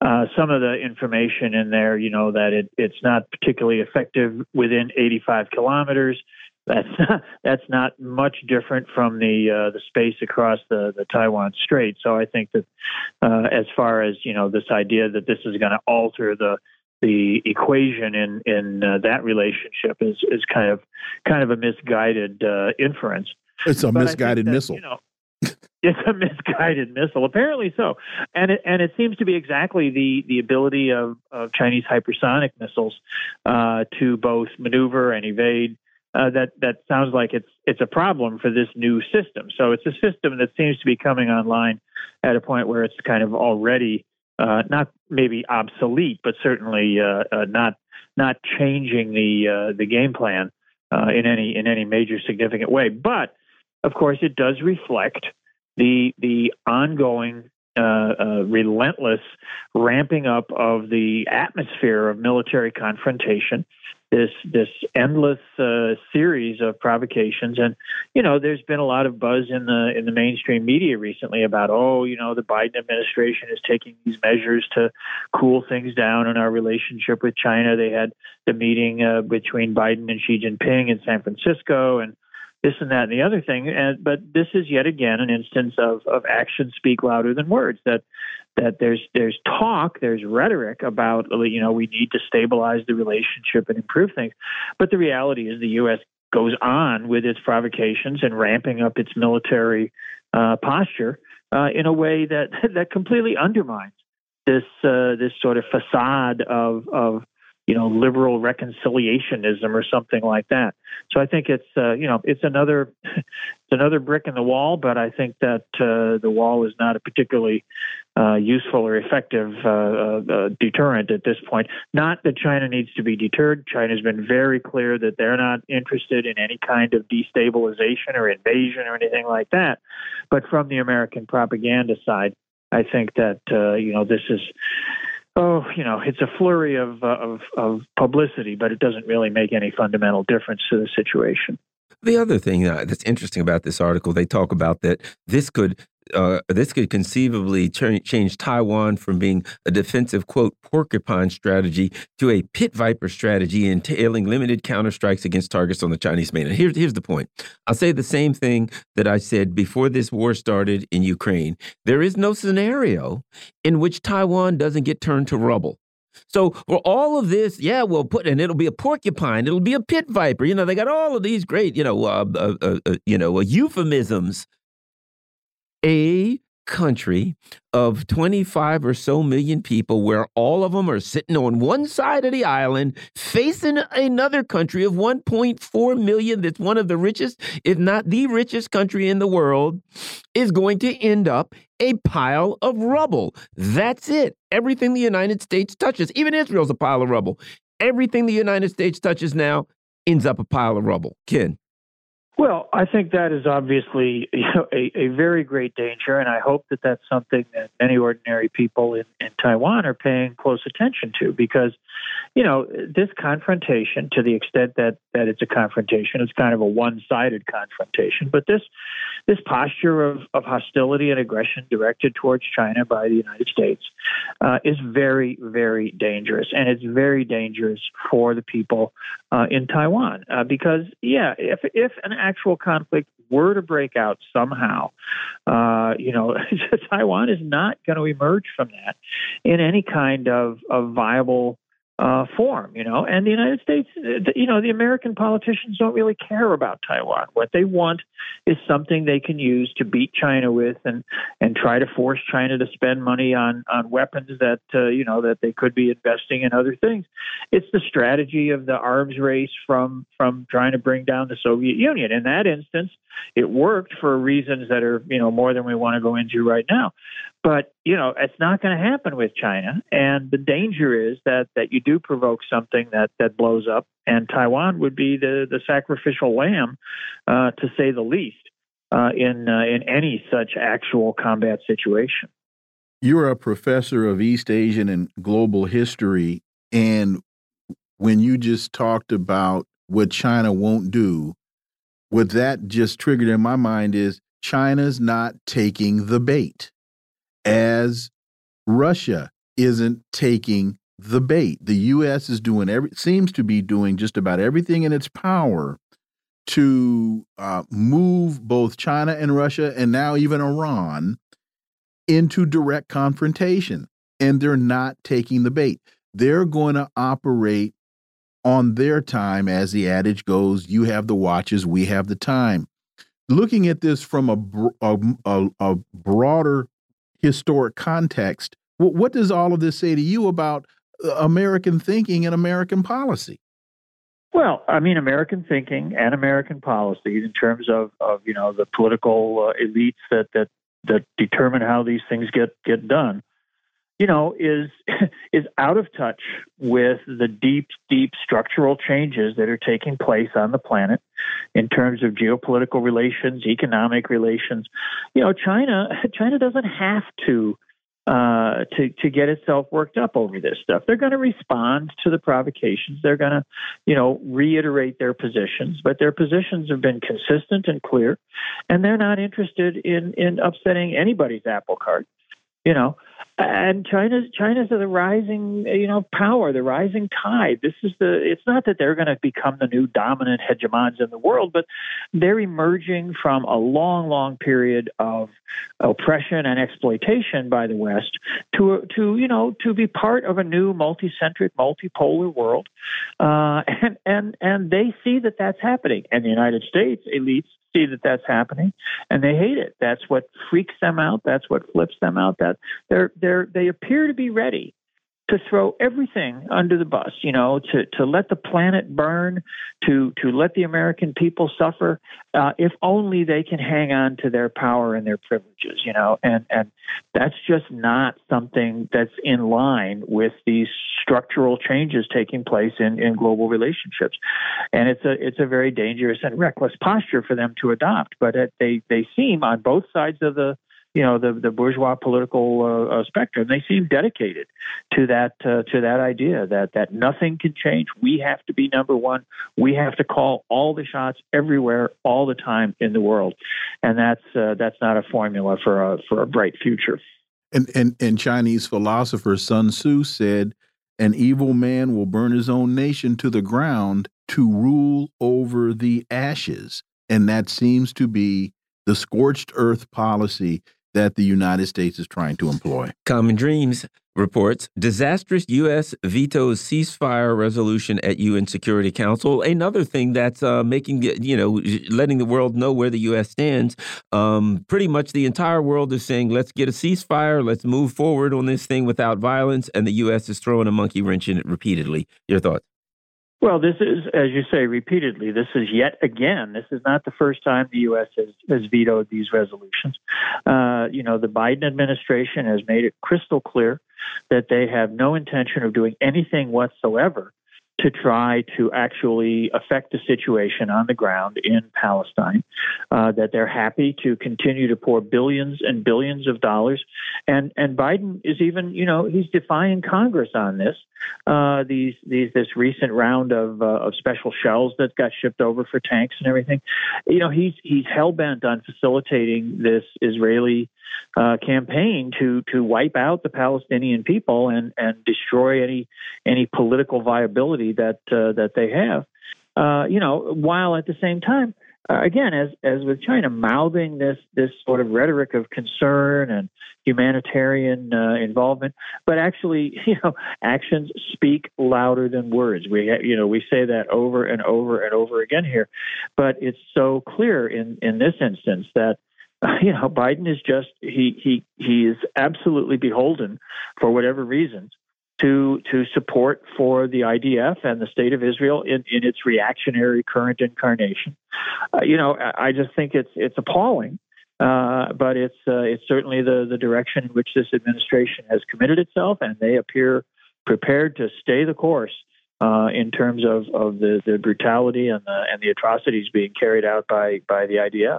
uh, some of the information in there, you know, that it, it's not particularly effective within 85 kilometers. That's not, that's not much different from the uh, the space across the, the Taiwan Strait. So I think that uh, as far as you know, this idea that this is going to alter the the equation in in uh, that relationship is is kind of kind of a misguided uh, inference. It's a but misguided that, missile. You know, it's a misguided missile, apparently so, and it and it seems to be exactly the the ability of, of Chinese hypersonic missiles uh, to both maneuver and evade. Uh, that that sounds like it's it's a problem for this new system. So it's a system that seems to be coming online at a point where it's kind of already uh, not maybe obsolete, but certainly uh, uh, not not changing the uh, the game plan in any in any major significant way. But of course, it does reflect the the ongoing uh, uh, relentless ramping up of the atmosphere of military confrontation, this this endless uh, series of provocations, and you know, there's been a lot of buzz in the in the mainstream media recently about, oh, you know, the Biden administration is taking these measures to cool things down in our relationship with China. They had the meeting uh, between Biden and Xi Jinping in San Francisco, and this and that and the other thing. And but this is yet again an instance of of actions speak louder than words. That that there's there's talk, there's rhetoric about you know we need to stabilize the relationship and improve things, but the reality is the U.S. goes on with its provocations and ramping up its military uh, posture uh, in a way that that completely undermines this uh, this sort of facade of of you know liberal reconciliationism or something like that. So I think it's uh, you know it's another it's another brick in the wall, but I think that uh, the wall is not a particularly uh, useful or effective uh, uh, uh, deterrent at this point. Not that China needs to be deterred. China's been very clear that they're not interested in any kind of destabilization or invasion or anything like that. But from the American propaganda side, I think that you know this is oh, you know, it's a flurry of, uh, of, of publicity, but it doesn't really make any fundamental difference to the situation. The other thing uh, that's interesting about this article, they talk about that this could uh, this could conceivably change Taiwan from being a defensive quote porcupine strategy to a pit viper strategy, entailing limited counterstrikes against targets on the Chinese mainland. Here's here's the point. I'll say the same thing that I said before this war started in Ukraine. There is no scenario in which Taiwan doesn't get turned to rubble. So for all of this, yeah, we'll put and it'll be a porcupine, it'll be a pit viper. You know, they got all of these great, you know, uh, uh, uh, uh you know, uh, euphemisms a country of 25 or so million people where all of them are sitting on one side of the island facing another country of 1.4 million that's one of the richest if not the richest country in the world is going to end up a pile of rubble. That's it. Everything the united states touches even israel's a pile of rubble. Everything the united states touches now ends up a pile of rubble. Ken well, I think that is obviously you know, a, a very great danger, and I hope that that's something that many ordinary people in, in Taiwan are paying close attention to because, you know, this confrontation, to the extent that, that it's a confrontation, it's kind of a one sided confrontation, but this this posture of, of hostility and aggression directed towards China by the United States uh, is very, very dangerous. And it's very dangerous for the people uh, in Taiwan uh, because, yeah, if, if an actual conflict were to break out somehow, uh, you know, Taiwan is not going to emerge from that in any kind of, of viable uh, form, you know. And the United States, uh, you know, the American politicians don't really care about Taiwan. What they want is something they can use to beat China with, and and try to force China to spend money on on weapons that uh, you know that they could be investing in other things. It's the strategy of the arms race from from trying to bring down the Soviet Union. In that instance, it worked for reasons that are you know more than we want to go into right now. But you know, it's not going to happen with China, and the danger is that that you do provoke something that that blows up, and Taiwan would be the the sacrificial lamb, uh, to say the least, uh, in uh, in any such actual combat situation. You're a professor of East Asian and global history, and when you just talked about what China won't do, what that just triggered in my mind is China's not taking the bait as Russia isn't taking the bait. The U.S. is doing every seems to be doing just about everything in its power to uh, move both China and Russia, and now even Iran, into direct confrontation. And they're not taking the bait. They're going to operate on their time, as the adage goes. You have the watches, we have the time. Looking at this from a, a, a, a broader historic context. What does all of this say to you about uh, American thinking and American policy? Well, I mean, American thinking and American policy in terms of, of you know the political uh, elites that that that determine how these things get get done, you know, is is out of touch with the deep, deep structural changes that are taking place on the planet in terms of geopolitical relations, economic relations. You know, China China doesn't have to uh, to to get itself worked up over this stuff. They're going to respond to the provocations. They're going to, you know, reiterate their positions, but their positions have been consistent and clear, and they're not interested in in upsetting anybody's apple cart. You know, and China's China's the rising you know power, the rising tide. This is the. It's not that they're going to become the new dominant hegemons in the world, but they're emerging from a long, long period of oppression and exploitation by the West to to you know to be part of a new multi-centric, multipolar world, uh, and and and they see that that's happening. And the United States elites see that that's happening and they hate it that's what freaks them out that's what flips them out that they're they're they're they appear to be ready to throw everything under the bus, you know, to, to let the planet burn, to to let the American people suffer, uh, if only they can hang on to their power and their privileges, you know, and and that's just not something that's in line with these structural changes taking place in, in global relationships, and it's a it's a very dangerous and reckless posture for them to adopt. But it, they they seem on both sides of the you know the the bourgeois political uh, uh, spectrum. They seem dedicated to that uh, to that idea that that nothing can change. We have to be number one. We have to call all the shots everywhere, all the time in the world, and that's uh, that's not a formula for a for a bright future. And and and Chinese philosopher Sun Tzu said, "An evil man will burn his own nation to the ground to rule over the ashes," and that seems to be the scorched earth policy that the United States is trying to employ. Common Dreams reports disastrous U.S. vetoes ceasefire resolution at UN Security Council. Another thing that's uh, making, you know, letting the world know where the U.S. stands. Um, pretty much the entire world is saying, let's get a ceasefire, let's move forward on this thing without violence. And the U.S. is throwing a monkey wrench in it repeatedly. Your thoughts? Well, this is, as you say, repeatedly. This is yet again. This is not the first time the U.S. has, has vetoed these resolutions. Uh, you know, the Biden administration has made it crystal clear that they have no intention of doing anything whatsoever to try to actually affect the situation on the ground in Palestine. Uh, that they're happy to continue to pour billions and billions of dollars, and and Biden is even you know he's defying Congress on this. Uh, these these this recent round of uh, of special shells that got shipped over for tanks and everything. You know he's he's hell bent on facilitating this Israeli uh, campaign to to wipe out the Palestinian people and and destroy any any political viability that uh, that they have. Uh, you know, while at the same time, uh, again, as as with China, mouthing this this sort of rhetoric of concern and humanitarian uh, involvement, but actually, you know, actions speak louder than words. We you know we say that over and over and over again here, but it's so clear in in this instance that you know, Biden is just he he he is absolutely beholden for whatever reasons to to support for the IDF and the state of Israel in, in its reactionary current incarnation. Uh, you know, I just think it's it's appalling, uh, but it's uh, it's certainly the the direction in which this administration has committed itself, and they appear prepared to stay the course. Uh, in terms of, of the, the brutality and the and the atrocities being carried out by by the IDF.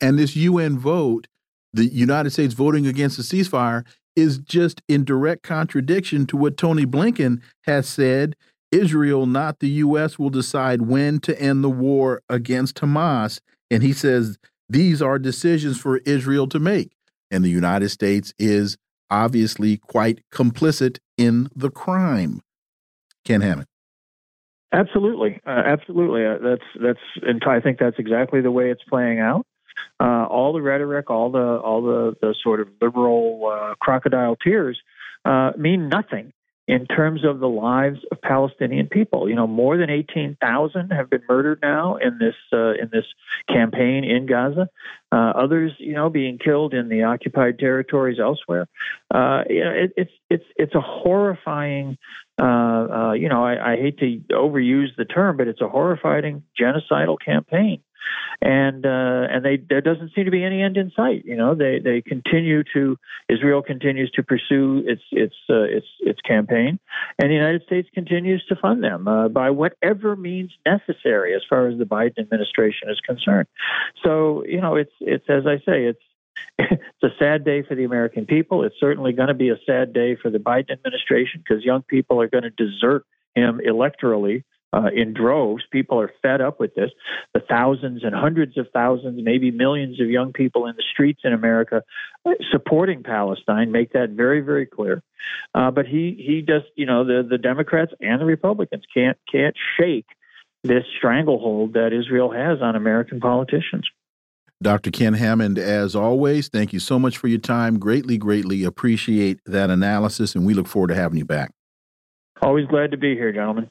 And this UN vote, the United States voting against the ceasefire, is just in direct contradiction to what Tony Blinken has said. Israel, not the U.S., will decide when to end the war against Hamas. And he says these are decisions for Israel to make. And the United States is obviously quite complicit in the crime. Ken Hammond. Absolutely, uh, absolutely. Uh, that's that's, and I think that's exactly the way it's playing out uh, all the rhetoric, all the all the, the sort of liberal uh, crocodile tears uh, mean nothing in terms of the lives of Palestinian people. You know, more than 18,000 have been murdered now in this uh, in this campaign in Gaza. Uh, others, you know, being killed in the occupied territories elsewhere. Uh, you know, it, it's it's it's a horrifying. Uh, uh, you know, I, I hate to overuse the term, but it's a horrifying genocidal campaign and uh, and they there doesn't seem to be any end in sight. You know, they they continue to Israel continues to pursue its its uh, its its campaign, and the United States continues to fund them uh, by whatever means necessary, as far as the Biden administration is concerned. So you know, it's it's as I say, it's it's a sad day for the American people. It's certainly going to be a sad day for the Biden administration because young people are going to desert him electorally uh, in droves. People are fed up with this. The thousands and hundreds of thousands, maybe millions of young people in the streets in America uh, supporting Palestine make that very, very clear. Uh, but he he just you know the the Democrats and the Republicans can't can't shake this stranglehold that Israel has on American politicians. Dr. Ken Hammond, as always, thank you so much for your time. Greatly, greatly appreciate that analysis, and we look forward to having you back. Always glad to be here, gentlemen.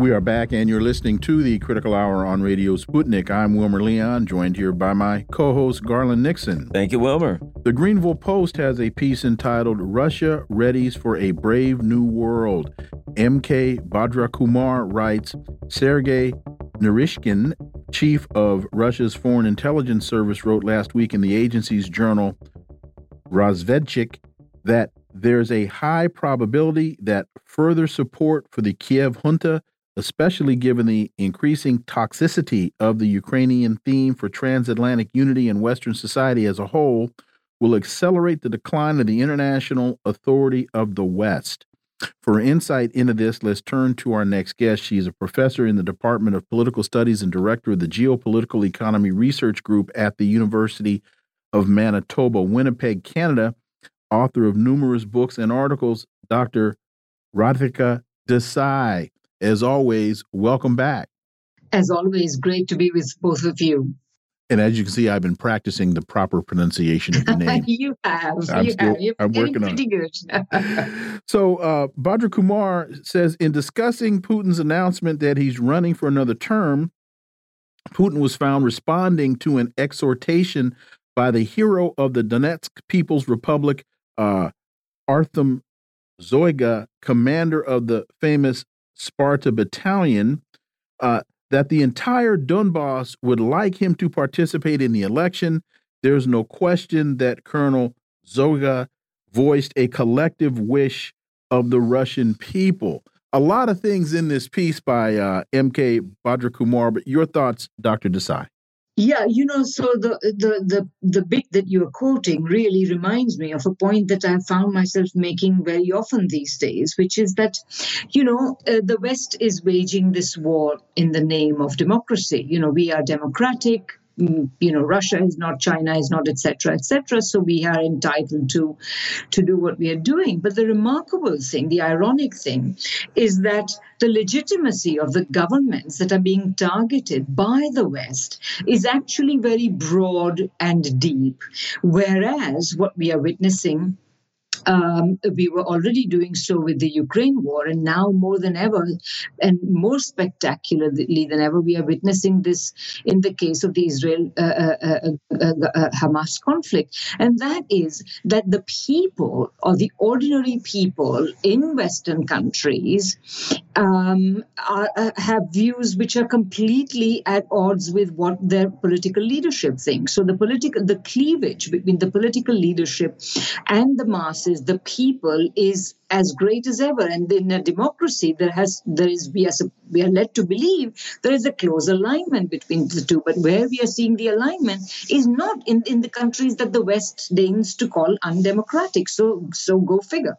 We are back, and you're listening to the Critical Hour on Radio Sputnik. I'm Wilmer Leon, joined here by my co host, Garland Nixon. Thank you, Wilmer. The Greanville Post has a piece entitled Russia Readies for a Brave New World. M.K. Bhadrakumar writes Sergei Naryshkin, chief of Russia's Foreign Intelligence Service, wrote last week in the agency's journal Razvedchik that there's a high probability that further support for the Kiev junta especially given the increasing toxicity of the Ukrainian theme for transatlantic unity and Western society as a whole, will accelerate the decline of the international authority of the West. For insight into this, let's turn to our next guest. She is a professor in the Department of Political Studies and director of the Geopolitical Economy Research Group at the University of Manitoba, Winnipeg, Canada, author of numerous books and articles, Dr. Radhika Desai. As always, welcome back. As always, great to be with both of you. And as you can see, I've been practicing the proper pronunciation of your name. you have. I'm you still, have. You're I'm working pretty on good. so, uh, Bhadrakumar says in discussing Putin's announcement that he's running for another term, Putin was found responding to an exhortation by the hero of the Donetsk People's Republic, uh, Artem Zhoga, commander of the famous Sparta Battalion, uh, that the entire Donbass would like him to participate in the election. There's no question that Colonel Zhoga voiced a collective wish of the Russian people. A lot of things in this piece by uh, M.K. Bhadrakumar, but your thoughts, Dr. Desai. Yeah, you know, so the the the the bit that you're quoting really reminds me of a point that I found myself making very often these days, which is that, you know, uh, the West is waging this war in the name of democracy. You know, we are democratic Mm, you know russia is not china is not etc etc so we are entitled to to do what we are doing. But the remarkable thing the ironic thing is that the legitimacy of the governments that are being targeted by the west is actually very broad and deep. Whereas what we are witnessing um, we were already doing so with the Ukraine war, and now more than ever, and more spectacularly than ever, we are witnessing this in the case of the Israel uh, uh, uh, uh, uh Hamas conflict. And that is that the people, or the ordinary people in Western countries, um, are, uh, have views which are completely at odds with what their political leadership thinks. So the political, the cleavage between the political leadership and the masses, the people, is as great as ever. And in a democracy, there has there is we are we are led to believe there is a close alignment between the two. But where we are seeing the alignment is not in, in the countries that the West deigns to call undemocratic. So so go figure.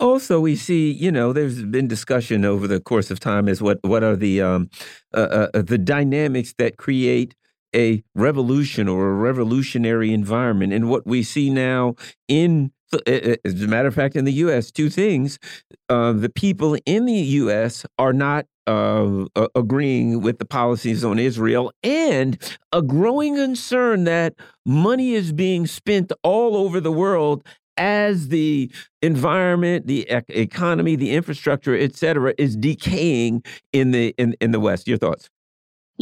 Also, we see, you know, there's been discussion over the course of time as what what are the um, uh, uh, uh, the dynamics that create a revolution or a revolutionary environment, and what we see now in as a matter of fact, in the U.S., two things: uh, the people in the U.S. are not uh, agreeing with the policies on Israel, and a growing concern that money is being spent all over the world as the environment, the economy, the infrastructure, et cetera, is decaying in the in, in the West. Your thoughts?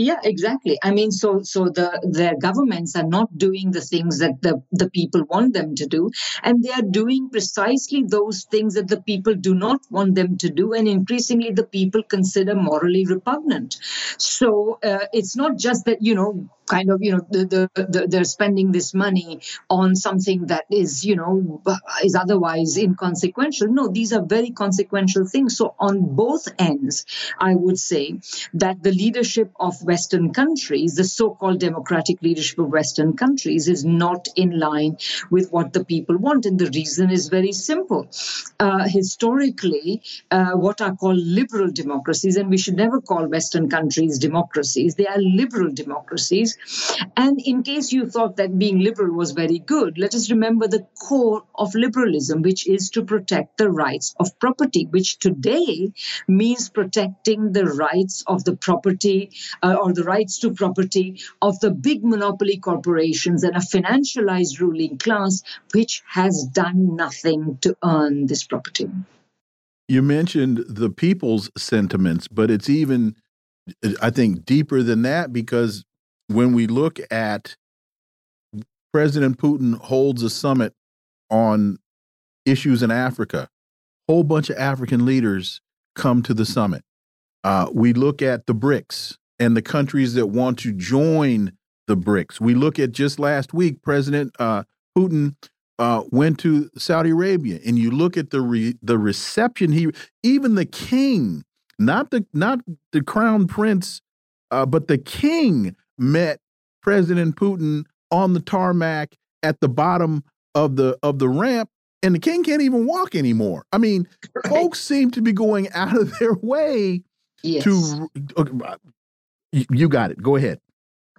Yeah, exactly. I mean, so so the their governments are not doing the things that the, the people want them to do, and they are doing precisely those things that the people do not want them to do, and increasingly the people consider morally repugnant. So uh, it's not just that you know kind of you know the, the, the, they're spending this money on something that is you know is otherwise inconsequential no these are very consequential things so on both ends i would say that the leadership of western countries the so-called democratic leadership of western countries is not in line with what the people want. And the reason is very simple. Uh, historically uh, what are called liberal democracies and we should never call western countries democracies they are liberal democracies. And in case you thought that being liberal was very good, let us remember the core of liberalism, which is to protect the rights of property, which today means protecting the rights of the property uh, or the rights to property of the big monopoly corporations and a financialized ruling class which has done nothing to earn this property. you mentioned the people's sentiments, but it's even, I think, deeper than that because when we look at President Putin holds a summit on issues in Africa, whole bunch of African leaders come to the summit. Uh, we look at the BRICS and the countries that want to join the BRICS. We look at just last week, President uh, Putin uh, went to Saudi Arabia, and you look at the re the reception he, even the king, not the not the crown prince, uh, but the king met President Putin on the tarmac at the bottom of the of the ramp, and the king can't even walk anymore. I mean, right. folks seem to be going out of their way yes. to. Uh, you got it. Go ahead.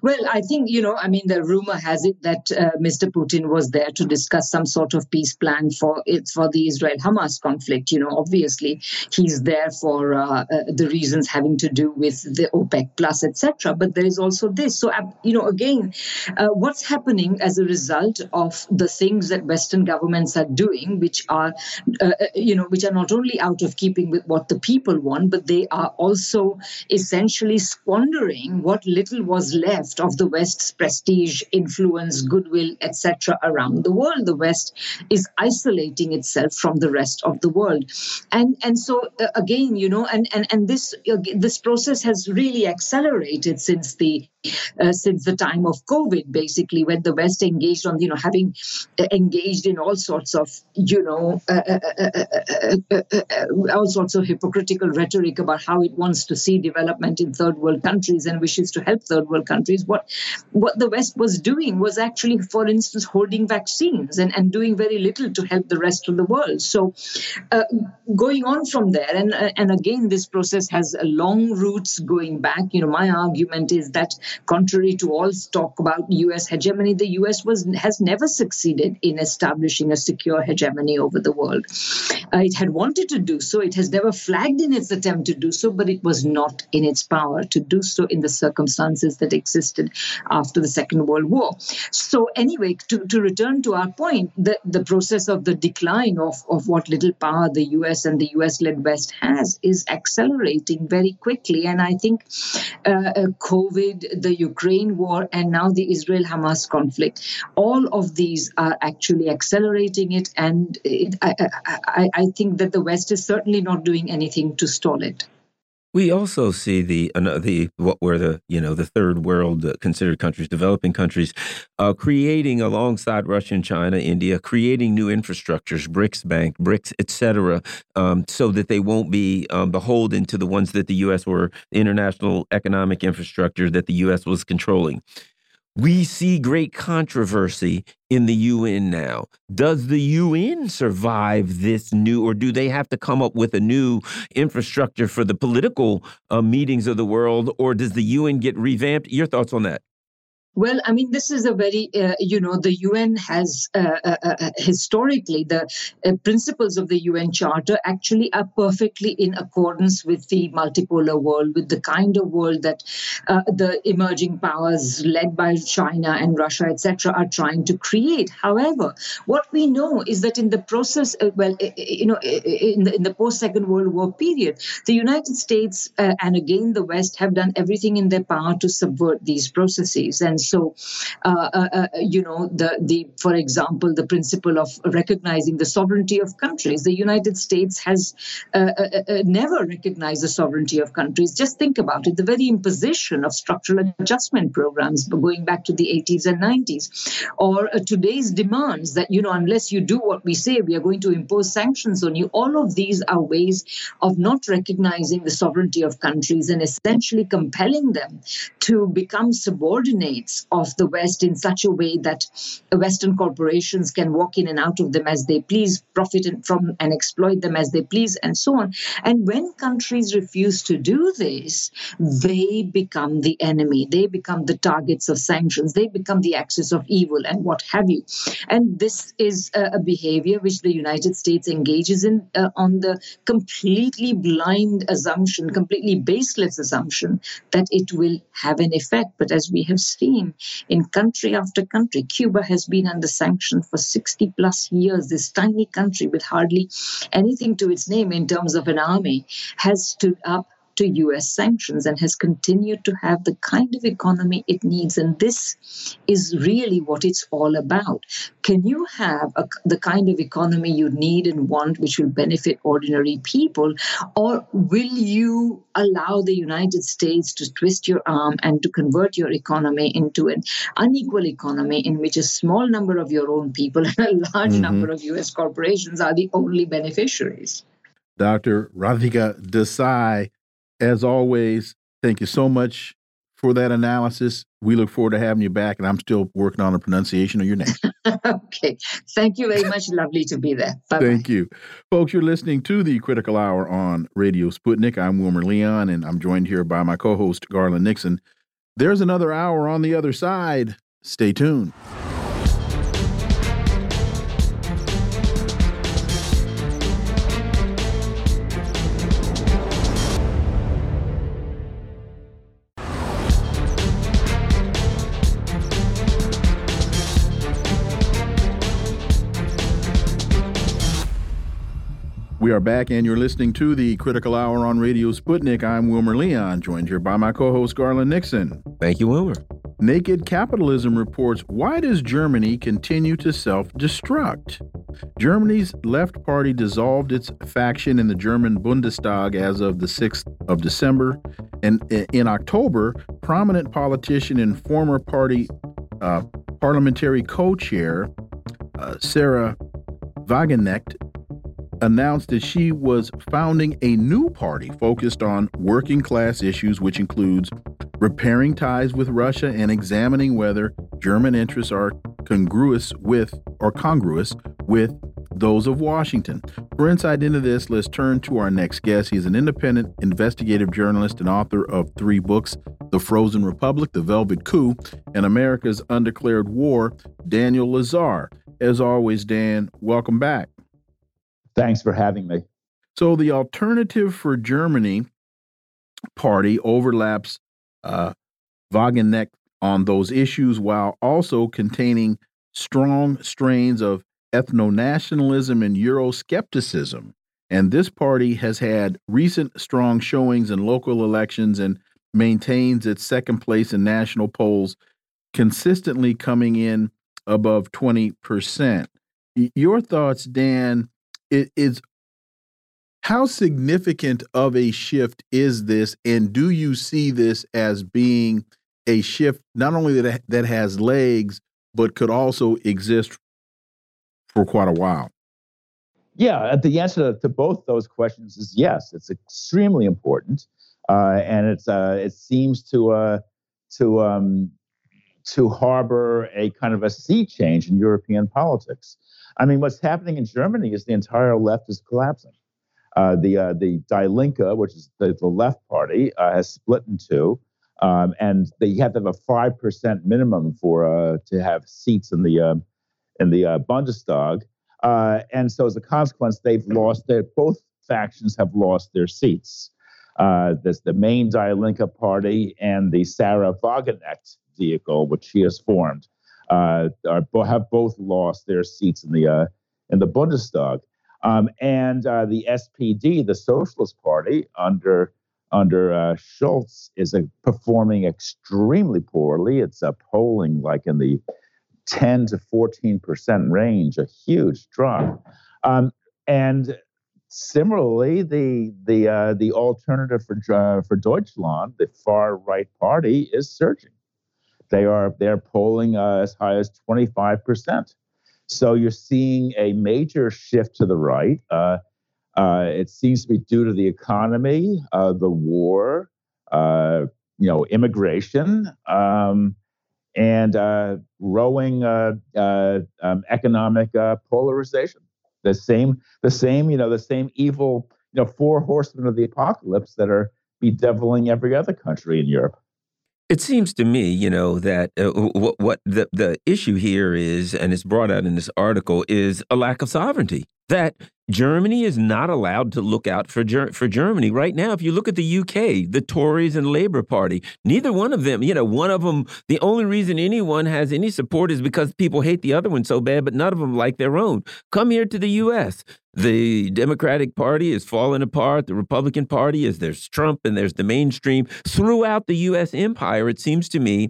Well, I think, you know, I mean, the rumor has it that uh, Mr. Putin was there to discuss some sort of peace plan for it for the Israel Hamas conflict. You know, obviously, he's there for uh, uh, the reasons having to do with the OPEC plus, etc. But there is also this. So, uh, you know, again, uh, what's happening as a result of the things that Western governments are doing, which are, uh, you know, which are not only out of keeping with what the people want, but they are also essentially squandering what little was left of the West's prestige, influence, goodwill, etc., around the world. The West is isolating itself from the rest of the world, and and so uh, again, you know, and and and this uh, this process has really accelerated since the uh, since the time of COVID, basically, when the West engaged on, you know, having uh, engaged in all sorts of, you know, uh, uh, uh, all sorts of hypocritical rhetoric about how it wants to see development in third world countries and wishes to help third world countries. What what the West was doing was actually, for instance, holding vaccines and, and doing very little to help the rest of the world. So, going on from there, and and again, this process has long roots going back. You know, my argument is that Contrary to all talk about U.S. hegemony, the U.S. was has never succeeded in establishing a secure hegemony over the world. Uh, it had wanted to do so. It has never flagged in its attempt to do so, but it was not in its power to do so in the circumstances that existed after the Second World War. So, anyway, to, to return to our point, the, the process of the decline of, of what little power the US and the US led West has is accelerating very quickly. And I think uh, uh COVID, the Ukraine war, and now the Israel Hamas conflict. All of these are actually accelerating it, and it, I, I, I think that the West is certainly not doing anything to stall it. We also see the the what were the you know the third world uh, considered countries, developing countries, uh, creating alongside Russia and China, India, creating new infrastructures, BRICS Bank, BRICS, etc., um, so that they won't be um, beholden to the ones that the U.S. were international economic infrastructure that the U.S. was controlling. We see great controversy in the UN now. Does the UN survive this new, or do they have to come up with a new infrastructure for the political uh, meetings of the world, or does the UN get revamped? Your thoughts on that? Well, I mean, this is a very, uh, you know, the UN has uh, uh, uh, uh historically the uh, principles of the UN Charter actually are perfectly in accordance with the multipolar world, with the kind of world that the emerging powers led by China and Russia, etc., are trying to create. However, what we know is that in the process, well, you know, in the, in the post Second World War period, the United States and again the West have done everything in their power to subvert these processes and so, uh, uh, uh, you know, the the for example, the principle of recognizing the sovereignty of countries. The United States has never recognized the sovereignty of countries. Just think about it: the very imposition of structural adjustment programs going back to the 80s and 90s, or today's demands that you know, unless you do what we say, we are going to impose sanctions on you. All of these are ways of not recognizing the sovereignty of countries and essentially compelling them to become of the West in such a way that Western corporations can walk in and out of them as they please, profit from and exploit them as they please, and so on. And when countries refuse to do this, they become the enemy. They become the targets of sanctions. They become the axis of evil and what have you. And this is a, behavior which the United States engages in uh, on the completely blind assumption, completely baseless assumption that it will have an effect. But as we have seen, in country after country. Cuba has been under sanction for 60 plus years. This tiny country with hardly anything to its name in terms of an army has stood up to US sanctions and has continued to have the kind of economy it needs. And this is really what it's all about. Can you have a, the kind of economy you need and want, which will benefit ordinary people, or will you allow the United States to twist your arm and to convert your economy into an unequal economy in which a small number of your own people and a large mm-hmm. number of US corporations are the only beneficiaries? Dr. Radhika Desai as always, thank you so much for that analysis. We look forward to having you back, and I'm still working on the pronunciation of your name. okay. Thank you very much. Lovely to be there. Bye -bye. Thank you. Folks, you're listening to the Critical Hour on Radio Sputnik. I'm Wilmer Leon, and I'm joined here by my co host, Garland Nixon. There's another hour on the other side. Stay tuned. We are back, and you're listening to the Critical Hour on Radio Sputnik. I'm Wilmer Leon, joined here by my co host, Garland Nixon. Thank you, Wilmer. Naked Capitalism reports Why does Germany continue to self destruct? Germany's left party dissolved its faction in the German Bundestag as of the 6th of December. And in October, prominent politician and former party uh, parliamentary co chair uh, Sahra Wagenknecht announced that she was founding a new party focused on working class issues, which includes repairing ties with Russia and examining whether German interests are congruous with or congruous with those of Washington. For insight into this, let's turn to our next guest. He's an independent investigative journalist and author of three books The Frozen Republic, The Velvet Coup, and America's Undeclared War, Daniel Lazare. As always, Dan, welcome back. Thanks for having me. So the alternative for Germany party overlaps uh, Wagenknecht on those issues while also containing strong strains of ethno nationalism and Euroscepticism. And this party has had recent strong showings in local elections and maintains its second place in national polls, consistently coming in above 20%. Your thoughts, Dan, it is how significant of a shift is this and do you see this as being a shift not only that that has legs but could also exist for quite a while yeah the answer to both those questions is yes it's extremely important uh, and it's uh, it seems to uh, to um, to harbor a kind of a sea change in European politics. I mean, what's happening in Germany is the entire left is collapsing. Uh, the uh, the Die Linke, which is the, the left party, uh, has split in two, um, and they have to have a five percent minimum for uh, to have seats in the um, in the uh, Bundestag, uh, and so as a consequence, they've lost their both factions have lost their seats. there's the main Die Linke party and the Sahra Wagenknecht vehicle, which she has formed uh, are, have both lost their seats in the uh, in the Bundestag. Um, and uh, the SPD, the Socialist Party, under under uh, Scholz, is uh, performing extremely poorly. It's uh, polling like in the 10 to 14 percent range, a huge drop. Um, and similarly, the the uh, the alternative for uh, for Deutschland, the far right party, is surging. They are they're polling uh, as high as 25 percent. So you're seeing a major shift to the right. Uh, uh, it seems to be due to the economy, uh, the war, uh, you know, immigration, um, and uh, growing um, economic polarization. The same, the same, you know, the same evil, you know, four horsemen of the apocalypse that are bedeviling every other country in Europe. It seems to me, you know, that uh, what, what the, the issue here is, and it's brought out in this article, is a lack of sovereignty. That Germany is not allowed to look out for Ger for Germany right now. If you look at the UK, the Tories and Labour Party, neither one of them, you know, one of them. The only reason anyone has any support is because people hate the other one so bad, but none of them like their own. Come here to the U.S. The Democratic Party is falling apart. The Republican Party is there's Trump and there's the mainstream throughout the U.S. empire. It seems to me,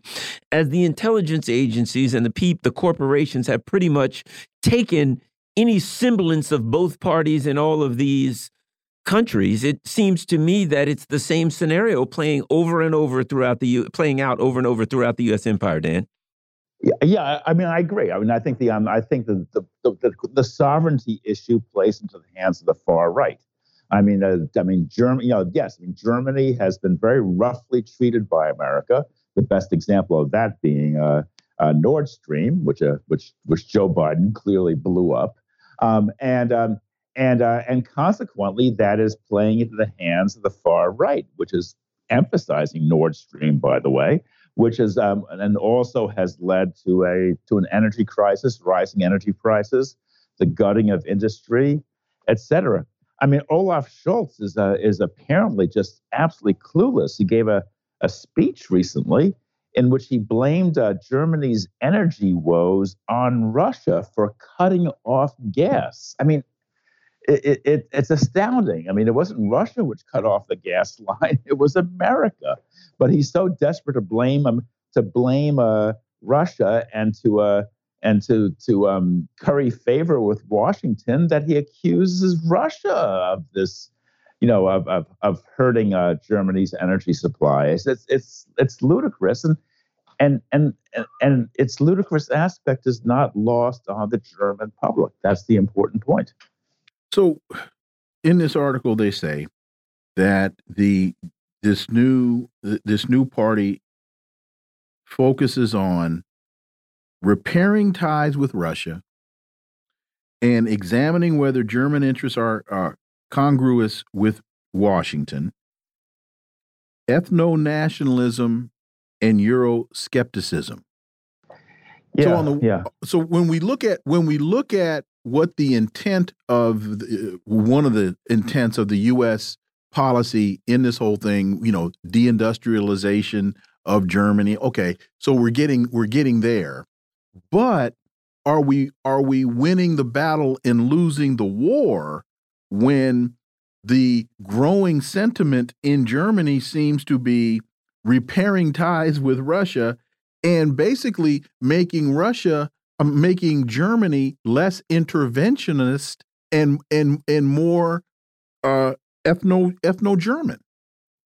as the intelligence agencies and the peep, the corporations have pretty much taken any semblance of both parties in all of these countries, it seems to me that it's the same scenario playing over and over throughout the U playing out over and over throughout the U.S. empire. Dan. Yeah, yeah. I mean, I agree. I mean, I think the um, I think the the, the the sovereignty issue plays into the hands of the far right. I mean, uh, I mean, Germany. You know, yes. I mean, Germany has been very roughly treated by America. The best example of that being uh, uh, Nord Stream, which uh, which which Joe Biden clearly blew up. Um, and um, and uh, and consequently, that is playing into the hands of the far right, which is emphasizing Nord Stream, by the way, which is um, and also has led to a to an energy crisis, rising energy prices, the gutting of industry, etc. I mean, Olaf Scholz is uh, is apparently just absolutely clueless. He gave a a speech recently in which he blamed uh, Germany's energy woes on Russia for cutting off gas. I mean, it, it, it's astounding. I mean, it wasn't Russia which cut off the gas line; it was America. But he's so desperate to blame him to blame uh, Russia and to uh, and to to um, curry favor with Washington that he accuses Russia of this you know, of of, of hurting uh, Germany's energy supply. It's, it's it's it's ludicrous, and and and and its ludicrous aspect is not lost on the German public. That's the important point. So, in this article, they say that the this new this new party focuses on repairing ties with Russia and examining whether German interests are, are congruous with Washington, ethno nationalism, and Euroscepticism. Yeah, so the, yeah. So when we look at when we look at what the intent of the, one of the intents of the U.S. policy in this whole thing, you know, deindustrialization of Germany. Okay, so we're getting we're getting there, but are we are we winning the battle and losing the war when the growing sentiment in Germany seems to be repairing ties with Russia and basically making Russia uh, making Germany less interventionist and and and more uh, ethno ethno German.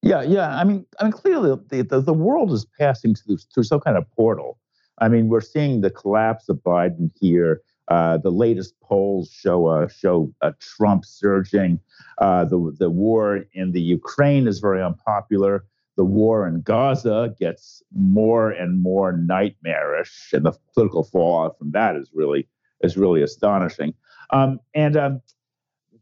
Yeah, yeah. I mean, I mean, clearly the, the, the world is passing through, through some kind of portal. I mean, we're seeing the collapse of Biden here. Uh, the latest polls show show Trump surging. Uh, the the war in the Ukraine is very unpopular. The war in Gaza gets more and more nightmarish, and the political fallout from that is really is really astonishing. Um, and um,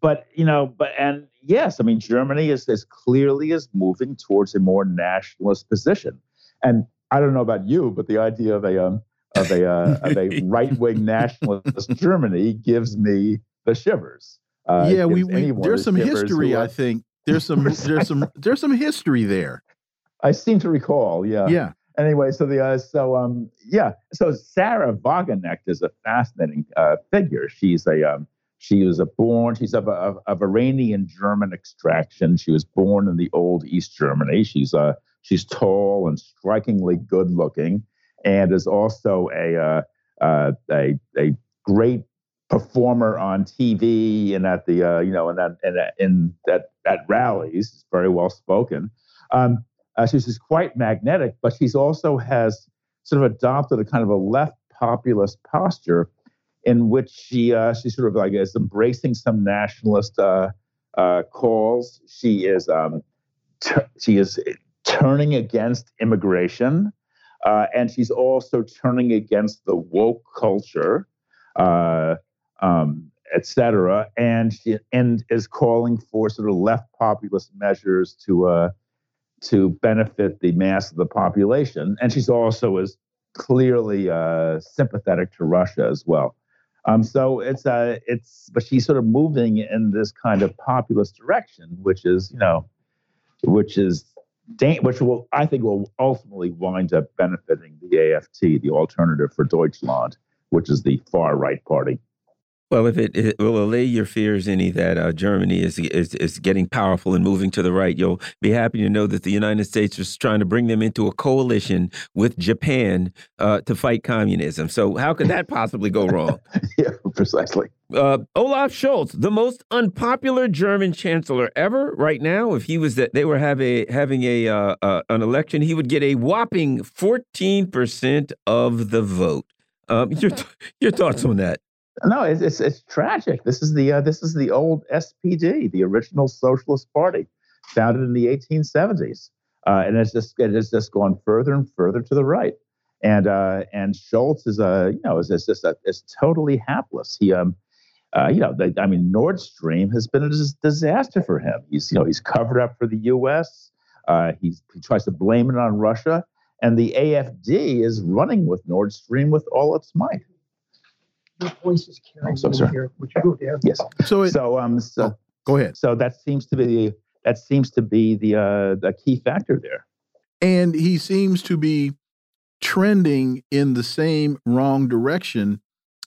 but you know, but and yes, I mean Germany is as clearly is moving towards a more nationalist position. And I don't know about you, but the idea of a um, of a uh, of a right wing nationalist Germany gives me the shivers. Uh, yeah, we, we there's some history. I think there's some there's some there's some history there. I seem to recall. Yeah. Yeah. Anyway, so the uh, so um yeah so Sahra Wagenknecht is a fascinating uh, figure. She's a um, she was a born she's of, of, of Iranian German extraction. She was born in the old East Germany. She's uh she's tall and strikingly good looking and is also a uh, uh, a, a great performer on TV and at the uh, you know and that and in that at rallies. Very well spoken. Um, uh, she's quite magnetic, but she's also has sort of adopted a kind of a left populist posture in which she uh, she sort of like is embracing some nationalist uh, uh, calls. She is um, she is turning against immigration. Uh, and she's also turning against the woke culture, uh, um, et cetera, and she and is calling for sort of left populist measures to uh, to benefit the mass of the population. And she's also is clearly uh, sympathetic to Russia as well. Um, so it's uh, it's but she's sort of moving in this kind of populist direction, which is you know, which is which will I think will ultimately wind up benefiting the AFD, the Alternative for Deutschland, which is the far right party. Well, if it, it, will allay your fears any that uh, Germany is, is is getting powerful and moving to the right, you'll be happy to know that the United States is trying to bring them into a coalition with Japan uh, to fight communism. So how could that possibly go wrong? yeah, precisely. Uh, Olaf Scholz, the most unpopular German chancellor ever, right now, if he was that they were have a, having a uh, uh, an election, he would get a whopping fourteen percent of the vote. Um, your your thoughts on that? No, it's, it's, it's tragic. This is the uh, this is the old SPD, the original Socialist Party, founded in the 1870s, uh, and it's just it has just gone further and further to the right. And uh, and Scholz is a you know is, is just a, is totally hapless. He um uh, you know I mean Nord Stream has been a disaster for him. He's you know he's covered up for the U.S. Uh, he tries to blame it on Russia, and the AFD is running with Nord Stream with all its might your voice is carrying oh, so here. Would you go there? Yes. So, it, so um, so oh, go ahead. So that seems to be that seems to be the uh, the key factor there. And he seems to be trending in the same wrong direction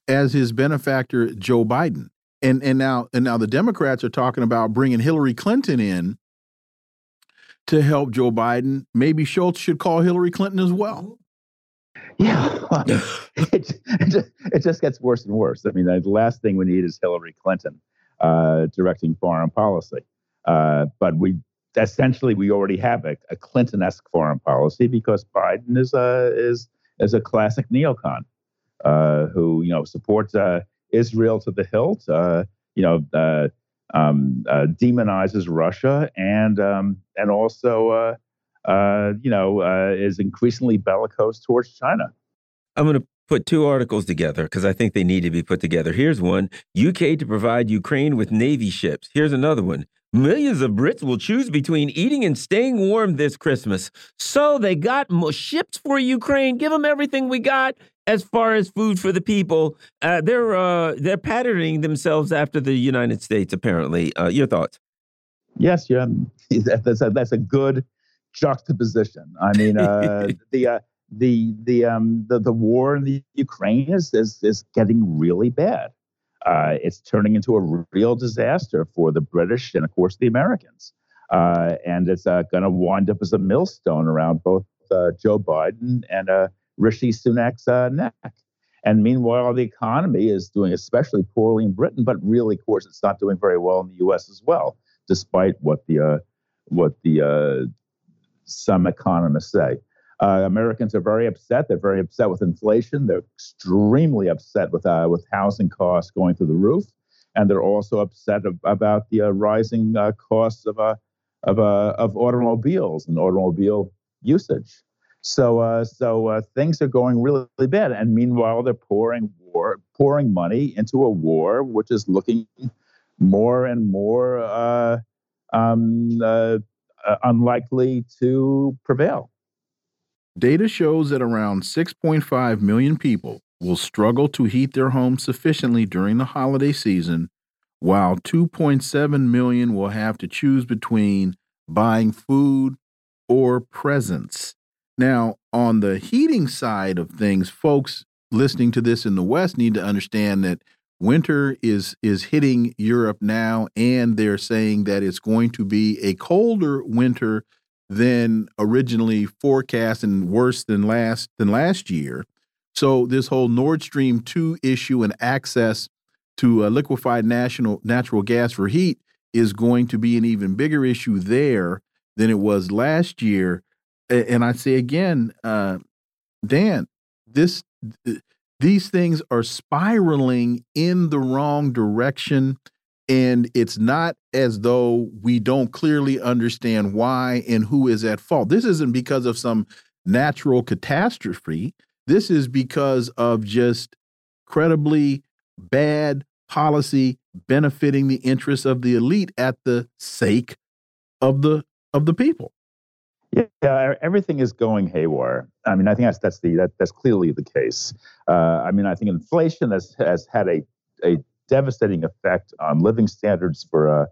as his benefactor Joe Biden. And and now and now the Democrats are talking about bringing Hillary Clinton in to help Joe Biden. Maybe Scholz should call Hillary Clinton as well. Yeah, it, it, just gets worse and worse. I mean, the last thing we need is Hillary Clinton uh, directing foreign policy. Uh, but we essentially we already have a, a Clinton-esque foreign policy because Biden is a is is a classic neocon uh, who you know supports uh, Israel to the hilt. Uh, you know. Uh, um, demonizes Russia and um, and also you know, uh, is increasingly bellicose towards China. I'm going to put two articles together because I think they need to be put together. Here's one UK to provide Ukraine with Navy ships. Here's another one. Millions of Brits will choose between eating and staying warm this Christmas. So they got ships for Ukraine. Give them everything we got as far as food for the people. Uh, they're uh, they're patterning themselves after the United States. Apparently, uh, your thoughts? Yes, yeah, that's a, that's a good juxtaposition. I mean, uh, the uh, the the um the, the war in the Ukraine is is, is getting really bad. Uh, it's turning into a real disaster for the British and, of course, the Americans. Uh, and it's uh, going to wind up as a millstone around both uh, Joe Biden and Rishi Sunak's neck. And meanwhile, the economy is doing especially poorly in Britain, but really, of course, it's not doing very well in the U.S. as well, despite what the what the some economists say. Uh, Americans are very upset. They're very upset with inflation. They're extremely upset with uh, with housing costs going through the roof, and they're also upset ab- about the uh, rising uh, costs of uh, of uh, of automobiles and automobile usage. So so things are going really, really bad. And meanwhile, they're pouring war, pouring money into a war which is looking more and more um, uh, unlikely to prevail. Data shows that around 6.5 million people will struggle to heat their homes sufficiently during the holiday season, while 2.7 million will have to choose between buying food or presents. Now, on the heating side of things, folks listening to this in the West need to understand that winter is is hitting Europe now, and they're saying that it's going to be a colder winter than originally forecast and worse than last than last year. So this whole Nord Stream two issue and access to liquefied national natural gas for heat is going to be an even bigger issue there than it was last year. And I say again, uh, Dan, this these things are spiraling in the wrong direction. And it's not as though we don't clearly understand why and who is at fault. This isn't because of some natural catastrophe. This is because of just credibly bad policy benefiting the interests of the elite at the sake of the of the people. Yeah, everything is going haywire. I mean, I think that's that's the that, that's clearly the case. Uh, I mean, I think inflation has has had a a devastating effect on living standards for uh,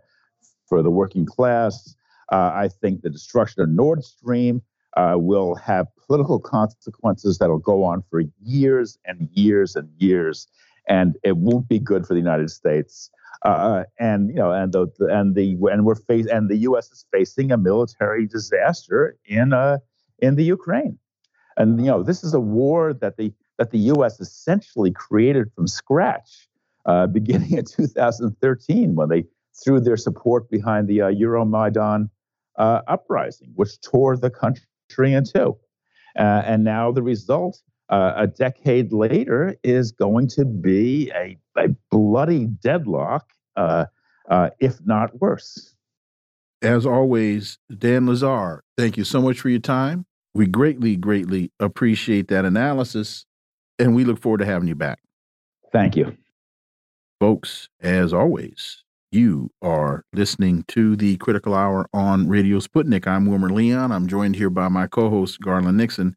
for the working class. Uh, I think the destruction of Nord Stream uh, will have political consequences that'll go on for years and years and years, and it won't be good for the United States. Uh, and you know, and the and the and we're face and the U.S. is facing a military disaster in uh in the Ukraine, and you know, this is a war that the that the U.S. essentially created from scratch, uh, beginning in 2013 when they threw their support behind the uh, Euromaidan uh, uprising, which tore the country in two, uh, and now the result uh, a decade later is going to be a, a bloody deadlock, uh, uh, if not worse. As always, Dan Lazare, thank you so much for your time. We greatly, greatly appreciate that analysis, and we look forward to having you back. Thank you. Folks, as always, you are listening to the Critical Hour on Radio Sputnik. I'm Wilmer Leon. I'm joined here by my co host, Garland Nixon.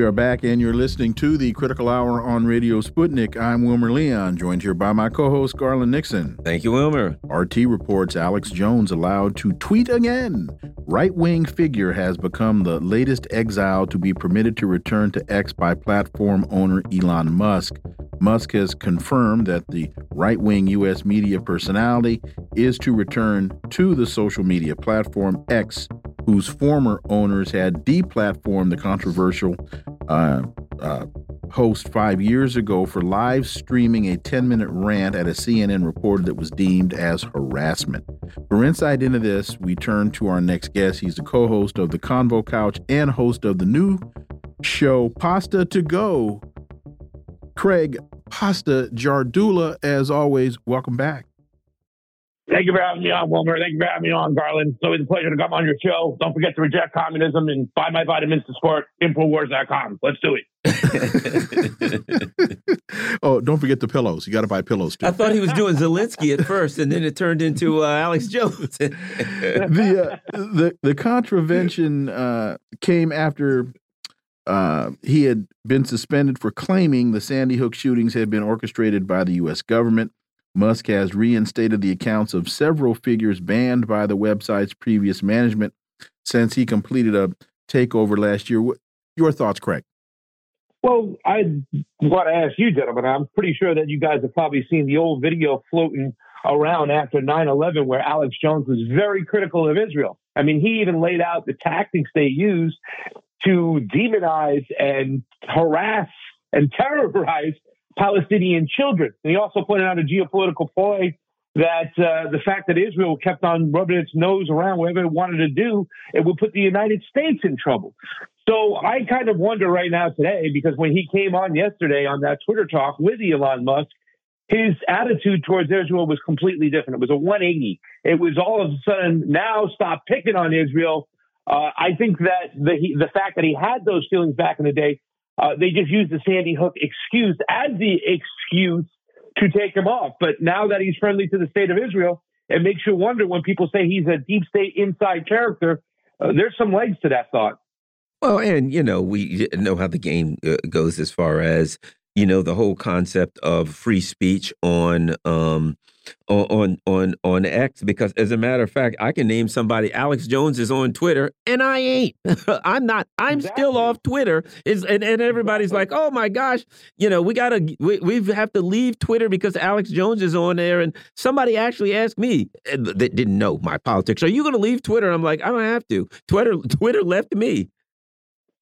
We are back, and you're listening to the Critical Hour on Radio Sputnik. I'm Wilmer Leon, joined here by my co host, Garland Nixon. Thank you, Wilmer. RT reports Alex Jones allowed to tweet again. Right wing figure has become the latest exile to be permitted to return to X by platform owner Elon Musk. Musk has confirmed that the right wing U.S. media personality is to return to the social media platform X whose former owners had deplatformed the controversial uh, uh, host five years ago for live streaming a 10 minute rant at a CNN reporter that was deemed as harassment. For insight into this, we turn to our next guest. He's the co host of the Convo Couch and host of the new show, Pasta to Go. Craig Pasta Jardula, as always, welcome back. Thank you for having me on, Wilmer. Thank you for having me on, Garland. It's always a pleasure to come on your show. Don't forget to reject communism and buy my vitamins to support Infowars.com. Let's do it. oh, don't forget the pillows. You got to buy pillows too. I thought he was doing Zelensky at first, and then it turned into uh, Alex Jones. the, uh, the the contravention uh, came after uh, he had been suspended for claiming the Sandy Hook shootings had been orchestrated by the U.S. government. Musk has reinstated the accounts of several figures banned by the website's previous management since he completed a takeover last year. Your thoughts, Craig? Well, I want to ask you, gentlemen. I'm pretty sure that you guys have probably seen the old video floating around after 9 11 where Alex Jones was very critical of Israel. I mean, he even laid out the tactics they used to demonize and harass and terrorize Palestinian children. And he also pointed out a geopolitical ploy that uh, the fact that Israel kept on rubbing its nose around whatever it wanted to do, it would put the United States in trouble. So I kind of wonder right now today, because when he came on yesterday on that Twitter talk with Elon Musk, his attitude towards Israel was completely different. It was a 180. It was all of a sudden now stop picking on Israel. Uh, I think that the he, the fact that he had those feelings back in the day uh, they just used the Sandy Hook excuse as the excuse to take him off. But now that he's friendly to the state of Israel, it makes you wonder when people say he's a deep state inside character. Uh, there's some legs to that thought. Well, and you know we know how the game uh, goes as far as you know the whole concept of free speech on um, on on on on X because as a matter of fact, I can name somebody. Alex Jones is on Twitter, and I ain't. I'm not. I'm exactly. still off Twitter. Is and, and everybody's exactly. like, oh my gosh, you know, we gotta we we have to leave Twitter because Alex Jones is on there. And somebody actually asked me that didn't know my politics. Are you going to leave Twitter? I'm like, I don't have to. Twitter Twitter left me.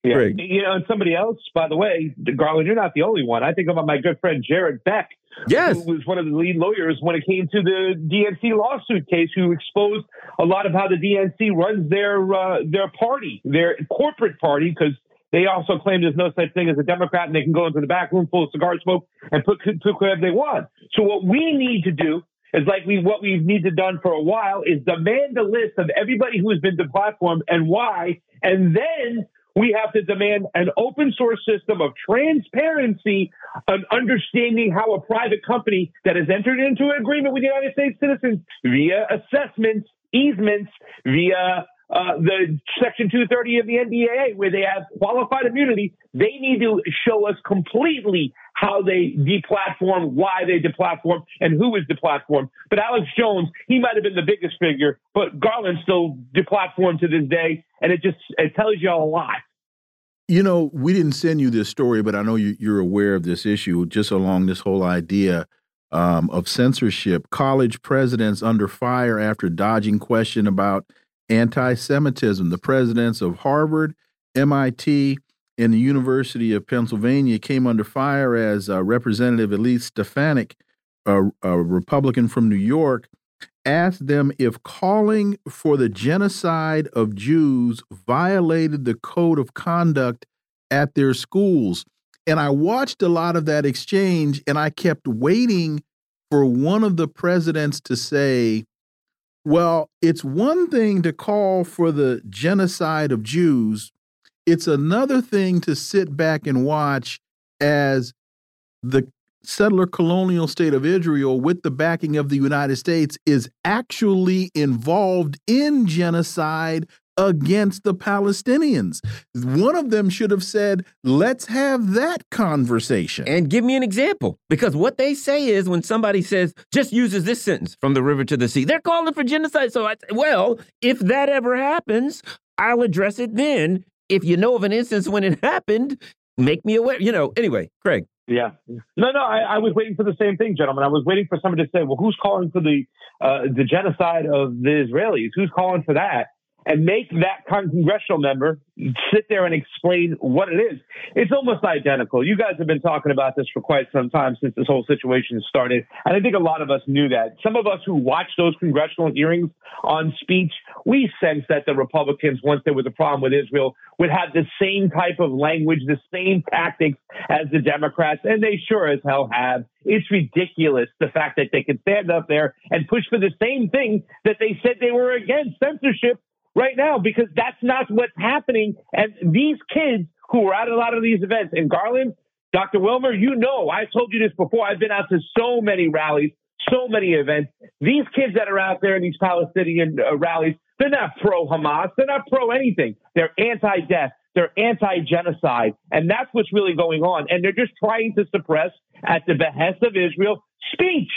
Yeah. You know, and somebody else, by the way, Garland, you're not the only one. I think about my good friend Jared Beck, yes. who was one of the lead lawyers when it came to the DNC lawsuit case, who exposed a lot of how the DNC runs their uh, their party, their corporate party, because They also claim there's no such thing as a Democrat and they can go into the back room full of cigar smoke and put, put whoever they want. So what we need to do is like we what we've needed done for a while is demand a list of everybody who has been deplatformed and why, and then we have to demand an open source system of transparency and understanding how a private company that has entered into an agreement with the United States citizens via assessments, easements, via uh, the Section 230 of the NDAA, where they have qualified immunity, they need to show us completely how they deplatform, why they deplatform, and who is deplatformed. But Alex Jones, he might have been the biggest figure, but Garland still deplatformed to this day, and it just it tells you a lot. You know, we didn't send you this story, but I know you, are aware of this issue, just along this whole idea um, of censorship. College presidents under fire after dodging question about anti Semitism. The presidents of Harvard, MIT, and the University of Pennsylvania came under fire as uh, Representative Elise Stefanik, a, a Republican from New York, asked them if calling for the genocide of Jews violated the code of conduct at their schools. And I watched a lot of that exchange and I kept waiting for one of the presidents to say, well, it's one thing to call for the genocide of Jews. It's another thing to sit back and watch as the settler colonial state of Israel, with the backing of the United States, is actually involved in genocide against the Palestinians. One of them should have said, let's have that conversation. And give me an example. Because what they say is when somebody says, just uses this sentence from the river to the sea, they're calling for genocide. So, I, well, if that ever happens, I'll address it then. If you know of an instance when it happened, make me aware. You know, anyway, Craig. Yeah. No, no, I, I, was waiting for the same thing, gentlemen. I was waiting for somebody to say, well, who's calling for the uh, the genocide of the Israelis? Who's calling for that? And make that congressional member sit there and explain what it is. It's almost identical. You guys have been talking about this for quite some time since this whole situation started. And I think a lot of us knew that. Some of us who watched those congressional hearings on speech, we sensed that the Republicans, once there was a problem with Israel, would have the same type of language, the same tactics as the Democrats. And they sure as hell have. It's ridiculous the fact that they can stand up there and push for the same thing that they said they were against censorship right now because that's not what's happening. And these kids who are at a lot of these events, and Garland, Dr. Wilmer, you know, I told you this before. I've been out to so many rallies, so many events. These kids that are out there in these Palestinian uh, rallies, they're not pro Hamas. They're not pro anything. They're anti death. They're anti genocide. And that's what's really going on. And they're just trying to suppress, at the behest of Israel, speech.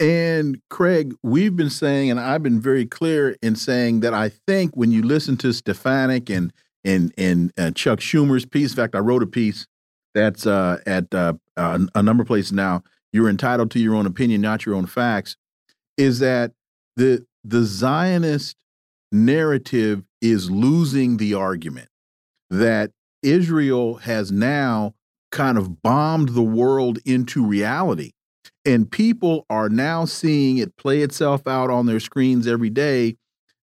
And Craig, we've been saying, and I've been very clear in saying that I think when you listen to Stefanik and and and uh, Chuck Schumer's piece, in fact, I wrote a piece that's uh, at uh, a number of places now. You're entitled to your own opinion, not your own facts. Is that the the Zionist narrative is losing the argument that Israel has now kind of bombed the world into reality and people are now seeing it play itself out on their screens every day.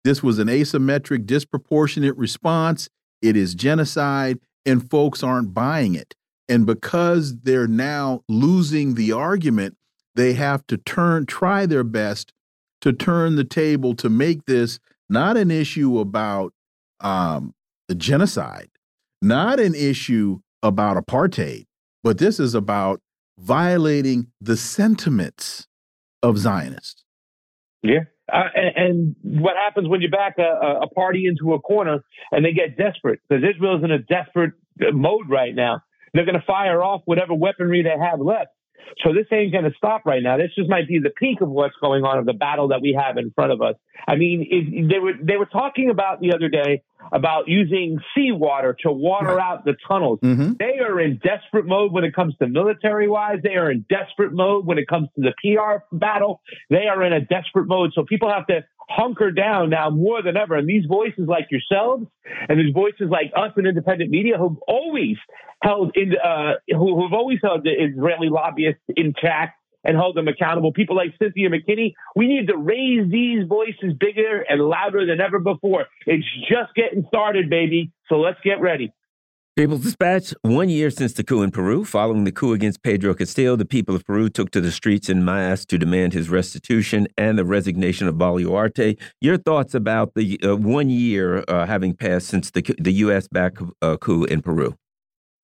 This was an asymmetric, disproportionate response. It is genocide, and folks aren't buying it. And because they're now losing the argument, they have to turn, try their best to turn the table to make this not an issue about um, the genocide, not an issue about apartheid, but this is about violating the sentiments of Zionists. Yeah. Uh, and, and, what happens when you back a, a, party into a corner and they get desperate? Because Israel is in a desperate uh, mode right now. They're going to fire off whatever weaponry they have left. So this ain't going to stop right now. This just might be the peak of what's going on of the battle that we have in front of us. I mean, it, they were they were talking about the other day about using seawater to water out the tunnels. Mm-hmm. They are in desperate mode when it comes to military wise. They are in desperate mode when it comes to the PR battle. They are in a desperate mode. So people have to hunker down now more than ever. And these voices like yourselves and these voices like us and independent media who've always held in, uh, who, who've always held the Israeli lobbyists in check and hold them accountable. People like Cynthia McKinney, we need to raise these voices bigger and louder than ever before. It's just getting started, baby. So let's get ready. People's Dispatch, one year since the coup in Peru. Following the coup against Pedro Castillo, the people of Peru took to the streets in mass to demand his restitution and the resignation of Boluarte. Your thoughts about the uh, one year uh, having passed since the, the U.S. backed uh, coup in Peru?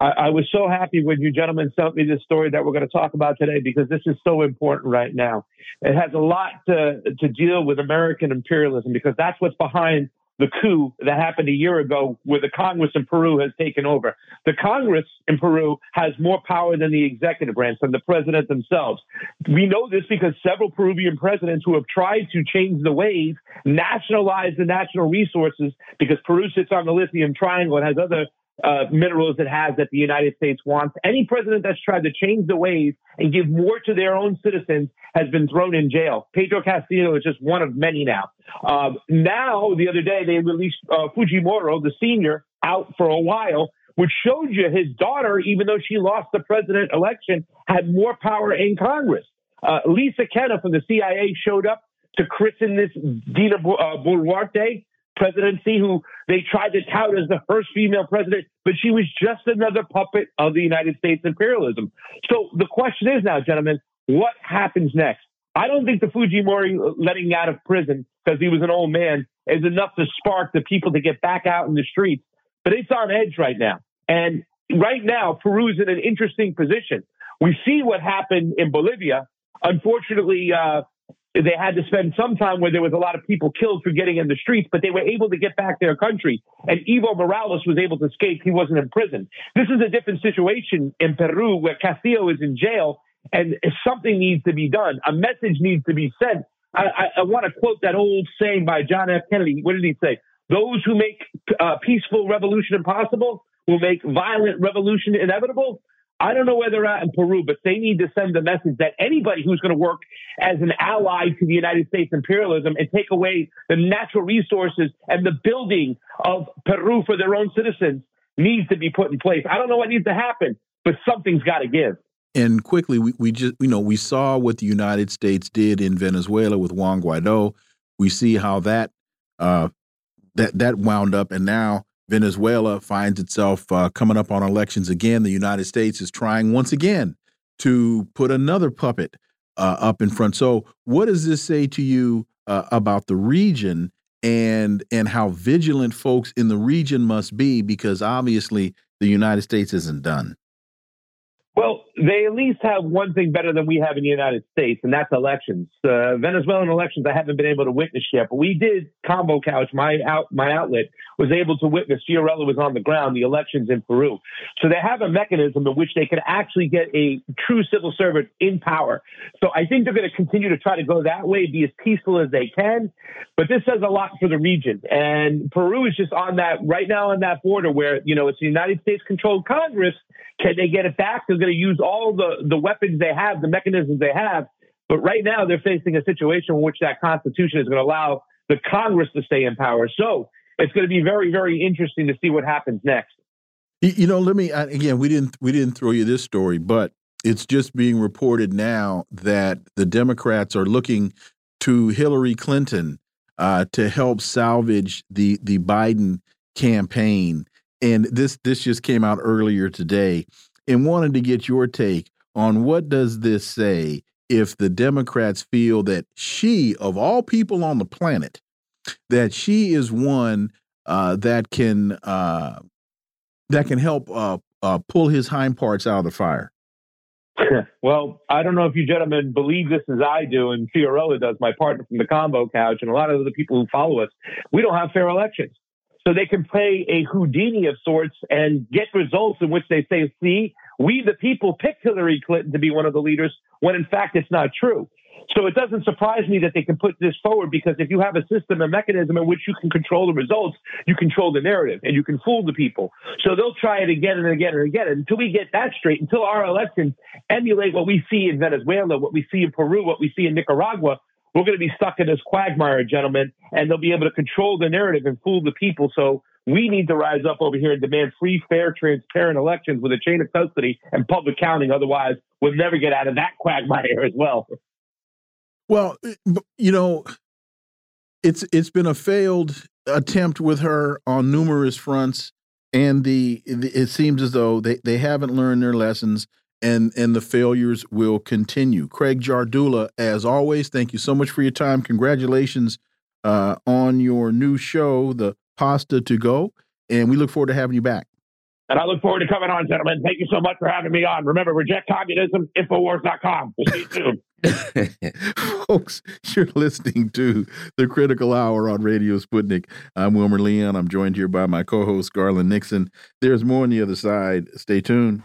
I, I was so happy when you gentlemen sent me this story that we're going to talk about today because this is so important right now. It has a lot to, to deal with American imperialism because that's what's behind the coup that happened a year ago where the Congress in Peru has taken over. The Congress in Peru has more power than the executive branch, than the president themselves. We know this because several Peruvian presidents who have tried to change the ways, nationalize the national resources, because Peru sits on the lithium triangle and has other uh, minerals it has that the United States wants. Any president that's tried to change the ways and give more to their own citizens has been thrown in jail. Pedro Castillo is just one of many now. Uh, now, the other day, they released uh, Fujimori, the senior, out for a while, which showed you his daughter, even though she lost the president election, had more power in Congress. Uh, Lisa Kenna from the CIA showed up to christen this Dina uh, Boluarte presidency, who they tried to tout as the first female president, but she was just another puppet of the United States imperialism. So the question is now, gentlemen, what happens next? I don't think the Fujimori letting out of prison because he was an old man is enough to spark the people to get back out in the streets, but it's on edge right now. And right now, Peru's in an interesting position. We see what happened in Bolivia. Unfortunately, uh, they had to spend some time where there was a lot of people killed for getting in the streets, but they were able to get back their country. And Evo Morales was able to escape. He wasn't in prison. This is a different situation in Peru where Castillo is in jail and something needs to be done. A message needs to be sent. I, I, I want to quote that old saying by John F. Kennedy. What did he say? Those who make uh, peaceful revolution impossible will make violent revolution inevitable. I don't know where they're at in Peru, but they need to send the message that anybody who's going to work as an ally to the United States imperialism and take away the natural resources and the building of Peru for their own citizens needs to be put in place. I don't know what needs to happen, but something's got to give. And quickly, we, we just, you know, we saw what the United States did in Venezuela with Juan Guaido. We see how that, uh, that, that wound up. And now Venezuela finds itself uh, coming up on elections again. The United States is trying once again to put another puppet uh, up in front. So, what does this say to you uh, about the region and and how vigilant folks in the region must be? Because obviously, the United States isn't done. Well, they at least have one thing better than we have in the United States, and that's elections. Uh, Venezuelan elections, I haven't been able to witness yet, but we did. Convo Couch, my out, my outlet, was able to witness. Fiorella was on the ground the elections in Peru, so they have a mechanism in which they can actually get a true civil servant in power. So I think they're going to continue to try to go that way, be as peaceful as they can. But this says a lot for the region, and Peru is just on that right now on that border where you know it's the United States controlled Congress. Can they get it back? They're going to use all the, the weapons they have, the mechanisms they have. But right now, they're facing a situation in which that Constitution is going to allow the Congress to stay in power. So it's going to be very, very interesting to see what happens next. You know, let me again. We didn't we didn't throw you this story, but it's just being reported now that the Democrats are looking to Hillary Clinton uh, to help salvage the the Biden campaign. And this this just came out earlier today and wanted to get your take on what does this say if the Democrats feel that she, of all people on the planet, that she is one uh, that can uh, that can help uh, uh pull his hind parts out of the fire. well, I don't know if you gentlemen believe this as I do, and Fiorella does, my partner from the Convo Couch, and a lot of the people who follow us. We don't have fair elections. So they can play a Houdini of sorts and get results in which they say, see, we the people picked Hillary Clinton to be one of the leaders, when in fact it's not true. So it doesn't surprise me that they can put this forward because if you have a system, a mechanism in which you can control the results, you control the narrative and you can fool the people. So they'll try it again and again and again until we get that straight, until our elections emulate what we see in Venezuela, what we see in Peru, what we see in Nicaragua, we're going to be stuck in this quagmire, gentlemen, and they'll be able to control the narrative and fool the people. So we need to rise up over here and demand free, fair, transparent elections with a chain of custody and public counting. Otherwise, we'll never get out of that quagmire as well. Well, eh, you know, it's it's been a failed attempt with her on numerous fronts. and the it seems as though they, they haven't learned their lessons and and the failures will continue. Craig Jardula, as always, thank you so much for your time. Congratulations uh, on your new show, The Pasta to Go, and we look forward to having you back. And I look forward to coming on, gentlemen. Thank you so much for having me on. Remember, reject communism, Infowars.com. We'll see you soon. Folks, you're listening to the Critical Hour on Radio Sputnik. I'm Wilmer Leon. I'm joined here by my co host, Garland Nixon. There's more on the other side. Stay tuned.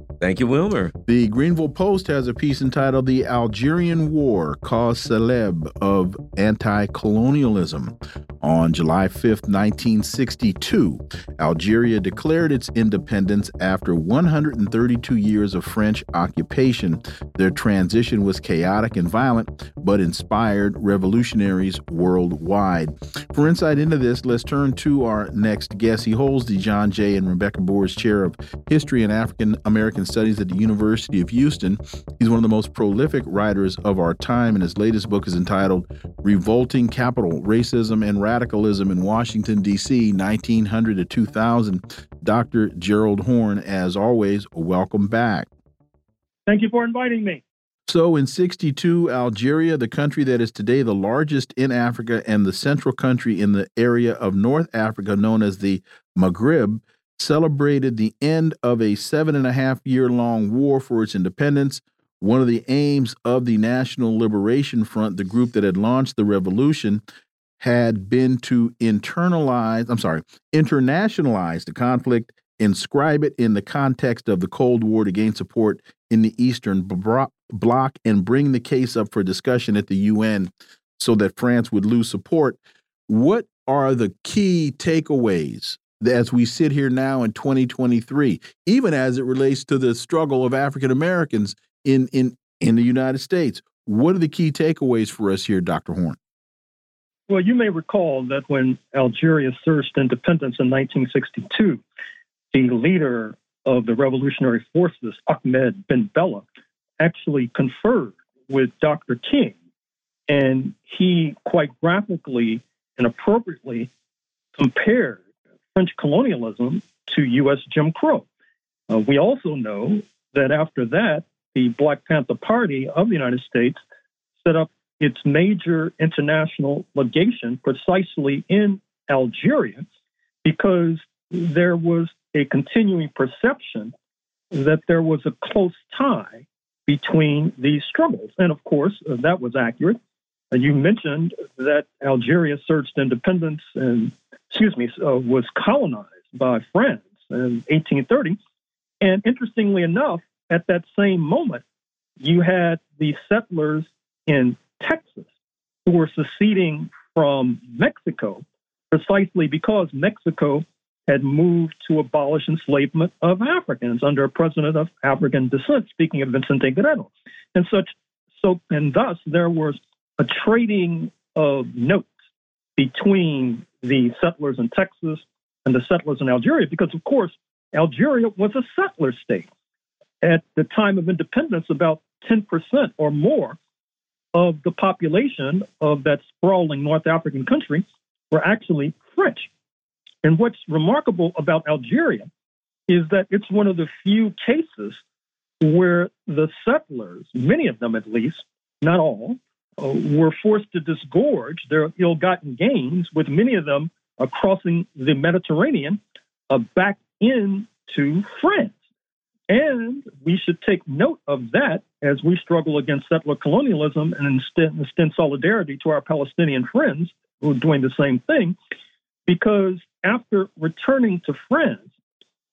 Thank you, Wilmer. The Greanville Post has a piece entitled The Algerian War Cause Célèbre of Anti Colonialism. On July 5th, 1962, Algeria declared its independence after 132 years of French occupation. Their transition was chaotic and violent, but inspired revolutionaries worldwide. For insight into this, let's turn to our next guest. He holds the John J. and Rebecca Moores Chair of History and African American Studies at the University of Houston. He's one of the most prolific writers of our time, and his latest book is entitled Revolting Capital Racism and Radicalism in Washington, D.C., 1900 to 2000. Dr. Gerald Horne, as always, welcome back. Thank you for inviting me. So, in 62, Algeria, the country that is today the largest in Africa and the central country in the area of North Africa known as the Maghreb, celebrated the end of a seven and a half year long war for its independence. One of the aims of the National Liberation Front, the group that had launched the revolution, had been to internalize, I'm sorry, internationalize the conflict, inscribe it in the context of the Cold War to gain support in the Eastern Bloc, and bring the case up for discussion at the UN so that France would lose support. What are the key takeaways as we sit here now in 2023, even as it relates to the struggle of African Americans in, in, in the United States. What are the key takeaways for us here, Dr. Horne? Well, you may recall that when Algeria surged independence in 1962, the leader of the revolutionary forces, Ahmed Ben Bella, actually conferred with Dr. King. And he quite graphically and appropriately compared French colonialism to U.S. Jim Crow. Uh, we also know that after that, the Black Panther Party of the United States set up its major international legation precisely in Algeria because there was a continuing perception that there was a close tie between these struggles. And of course, uh, that was accurate. You mentioned that Algeria searched independence and excuse me, uh, was colonized by France in 1830. And interestingly enough, at that same moment, you had the settlers in Texas who were seceding from Mexico precisely because Mexico had moved to abolish enslavement of Africans under a president of African descent, speaking of Vicente Guerrero. And such so and thus there was a trading of notes between the settlers in Texas and the settlers in Algeria, because of course, Algeria was a settler state. At the time of independence, about 10% or more of the population of that sprawling North African country were actually French. And what's remarkable about Algeria is that it's one of the few cases where the settlers, many of them at least, not all, were forced to disgorge their ill gotten gains, with many of them uh, crossing the Mediterranean uh, back into France. And we should take note of that as we struggle against settler colonialism and extend solidarity to our Palestinian friends who are doing the same thing. Because after returning to France,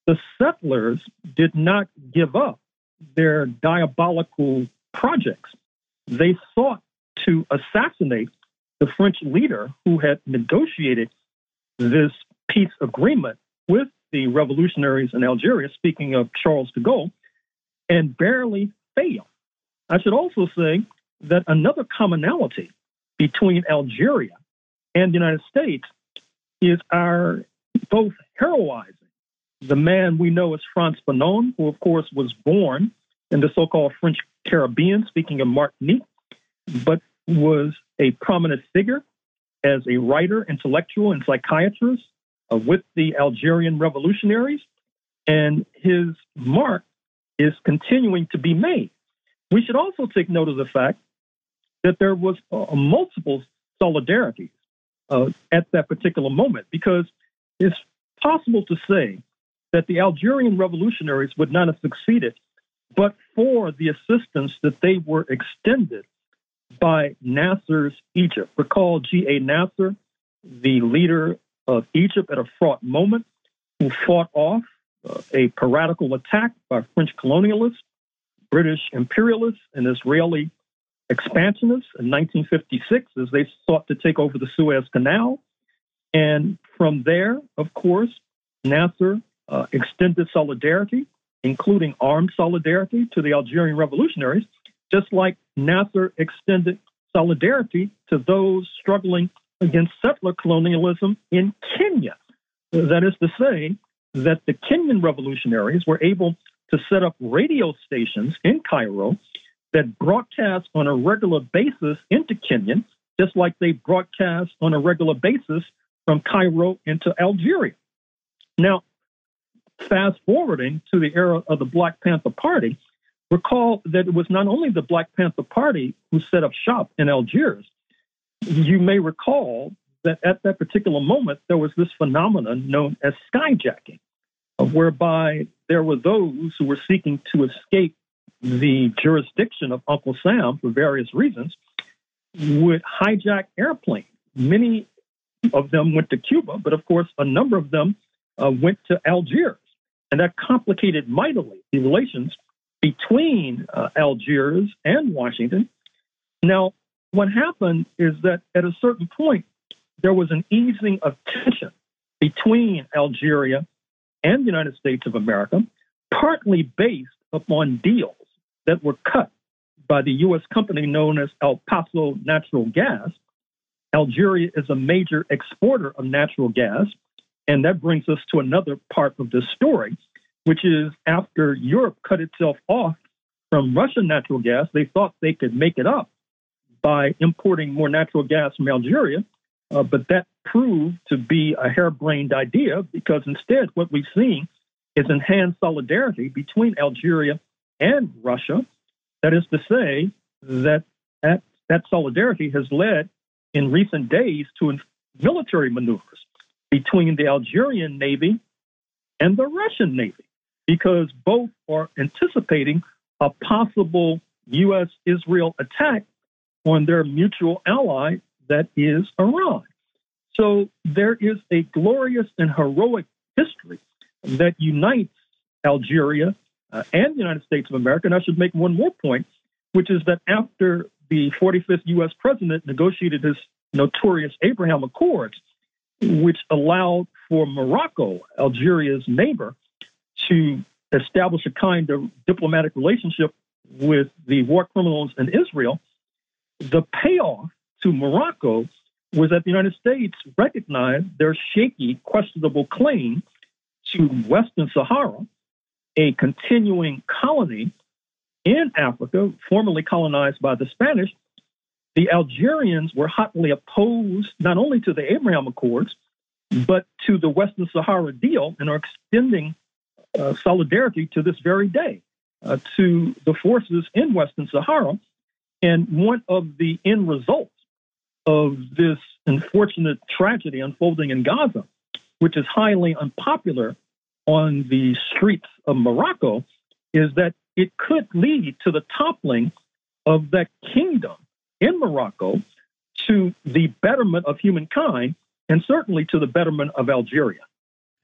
the settlers did not give up their diabolical projects. They sought to assassinate the French leader who had negotiated this peace agreement with the revolutionaries in Algeria, speaking of Charles de Gaulle, and barely fail. I should also say that another commonality between Algeria and the United States is our both heroizing the man we know as Frantz Fanon, who of course was born in the so-called French Caribbean, speaking of Martinique, but was a prominent figure as a writer, intellectual, and psychiatrist uh, with the Algerian revolutionaries, and his mark is continuing to be made. We should also take note of the fact that there was uh, multiple solidarities uh, at that particular moment because it's possible to say that the Algerian revolutionaries would not have succeeded but for the assistance that they were extended by Nasser's Egypt. Recall G.A. Nasser, the leader of Egypt at a fraught moment, who fought off uh, a piratical attack by French colonialists, British imperialists, and Israeli expansionists in 1956 as they sought to take over the Suez Canal. And from there, of course, Nasser uh, extended solidarity, including armed solidarity to the Algerian revolutionaries, just like Nasser extended solidarity to those struggling against settler colonialism in Kenya. That is to say, that the Kenyan revolutionaries were able to set up radio stations in Cairo that broadcast on a regular basis into Kenya, just like they broadcast on a regular basis from Cairo into Algeria. Now, fast forwarding to the era of the Black Panther Party, recall that it was not only the Black Panther Party who set up shop in Algiers. You may recall that at that particular moment, there was this phenomenon known as skyjacking, whereby there were those who were seeking to escape the jurisdiction of Uncle Sam for various reasons, would hijack airplanes. Many of them went to Cuba, but of course, a number of them uh, went to Algiers. And that complicated mightily the relations between uh, Algiers and Washington. Now, what happened is that at a certain point, there was an easing of tension between Algeria and the United States of America, partly based upon deals that were cut by the U.S. company known as El Paso Natural Gas. Algeria is a major exporter of natural gas, and that brings us to another part of this story, which is after Europe cut itself off from Russian natural gas, they thought they could make it up by importing more natural gas from Algeria. Uh, but that proved to be a harebrained idea because instead, what we've seen is enhanced solidarity between Algeria and Russia. That is to say, that that, that solidarity has led in recent days to military maneuvers between the Algerian Navy and the Russian Navy, because both are anticipating a possible U.S. Israel attack on their mutual ally, that is Iran. So there is a glorious and heroic history that unites Algeria uh, and the United States of America. And I should make one more point, which is that after the 45th U.S. president negotiated his notorious Abraham Accords, which allowed for Morocco, Algeria's neighbor, to establish a kind of diplomatic relationship with the war criminals in Israel, the payoff to Morocco was that the United States recognized their shaky, questionable claim to Western Sahara, a continuing colony in Africa, formerly colonized by the Spanish, the Algerians were hotly opposed not only to the Abraham Accords, but to the Western Sahara deal and are extending uh, solidarity to this very day uh, to the forces in Western Sahara. And one of the end results of this unfortunate tragedy unfolding in Gaza, which is highly unpopular on the streets of Morocco is that it could lead to the toppling of that kingdom in Morocco to the betterment of humankind and certainly to the betterment of Algeria.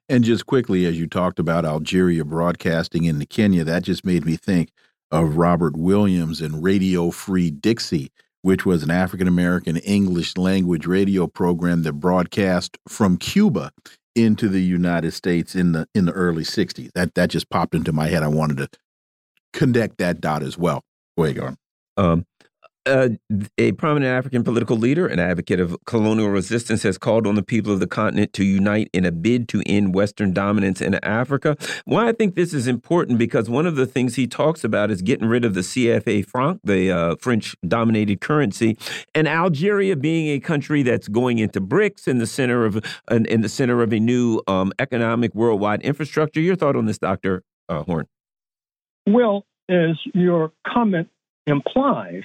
And just quickly, as you talked about Algeria broadcasting into Kenya, that just made me think of Robert Williams and Radio Free Dixie, which was an African American English language radio program that broadcast from Cuba into the United States in the in the early 60s. That that just popped into my head. I wanted to connect that dot as well. Go ahead, Garland. Um, uh, a prominent African political leader and advocate of colonial resistance has called on the people of the continent to unite in a bid to end Western dominance in Africa. Why I think this is important because one of the things he talks about is getting rid of the CFA franc, the uh, French dominated currency, and Algeria being a country that's going into BRICS in the center of in the center of a new um, economic worldwide infrastructure. Your thought on this, Doctor uh, Horne? Well, as your comment implies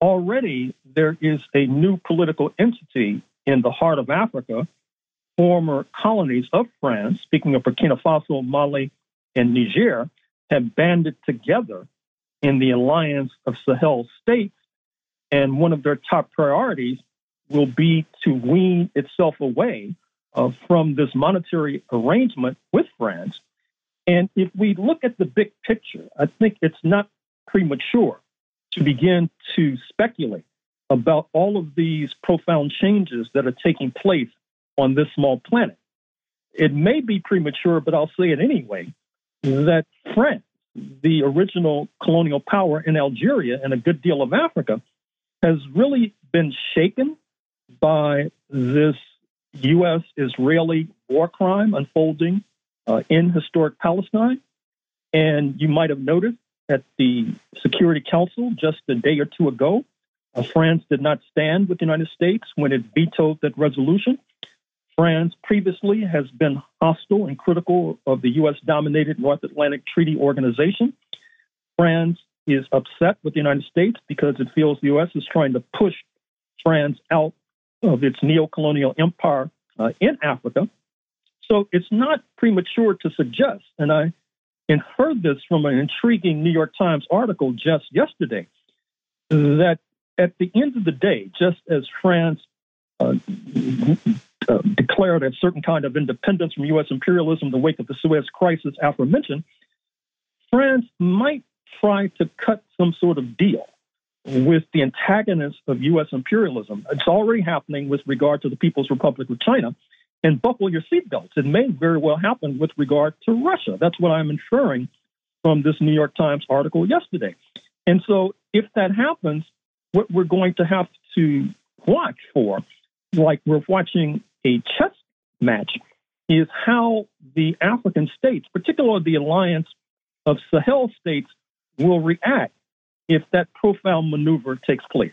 already there is a new political entity in the heart of Africa, former colonies of France, speaking of Burkina Faso, Mali, and Niger, have banded together in the alliance of Sahel states. And one of their top priorities will be to wean itself away uh, from this monetary arrangement with France. And if we look at the big picture, I think it's not premature to begin to speculate about all of these profound changes that are taking place on this small planet. It may be premature, but I'll say it anyway that France, the original colonial power in Algeria and a good deal of Africa, has really been shaken by this U.S. Israeli war crime unfolding uh, in historic Palestine. And you might have noticed at the Security Council just a day or two ago. Uh, France did not stand with the United States when it vetoed that resolution. France previously has been hostile and critical of the U.S. dominated North Atlantic Treaty Organization. France is upset with the United States because it feels the U.S. is trying to push France out of its neo colonial empire uh, in Africa. So it's not premature to suggest, and I and heard this from an intriguing New York Times article just yesterday that at the end of the day, just as France uh, uh, declared a certain kind of independence from U.S. imperialism in the wake of the Suez Crisis aforementioned, France might try to cut some sort of deal with the antagonists of U.S. imperialism. It's already happening with regard to the People's Republic of China and buckle your seatbelts. It may very well happen with regard to Russia. That's what I'm inferring from this New York Times article yesterday. And so, if that happens, what we're going to have to watch for, like we're watching a chess match, is how the African states, particularly the alliance of Sahel states, will react if that profound maneuver takes place.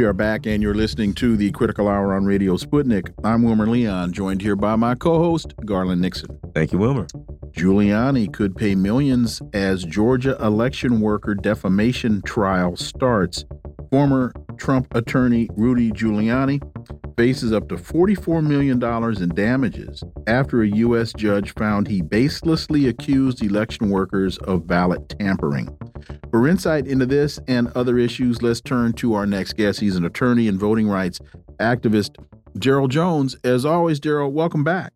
We are back, and you're listening to the Critical Hour on Radio Sputnik. I'm Wilmer Leon, joined here by my co host, Garland Nixon. Thank you, Wilmer. Giuliani could pay millions as Georgia election worker defamation trial starts. Former Trump attorney Rudy Giuliani faces up to $44 million in damages after a U.S. judge found he baselessly accused election workers of ballot tampering. For insight into this and other issues, let's turn to our next guest. He's an attorney and voting rights activist, Gerald Jones. As always, Gerald, welcome back.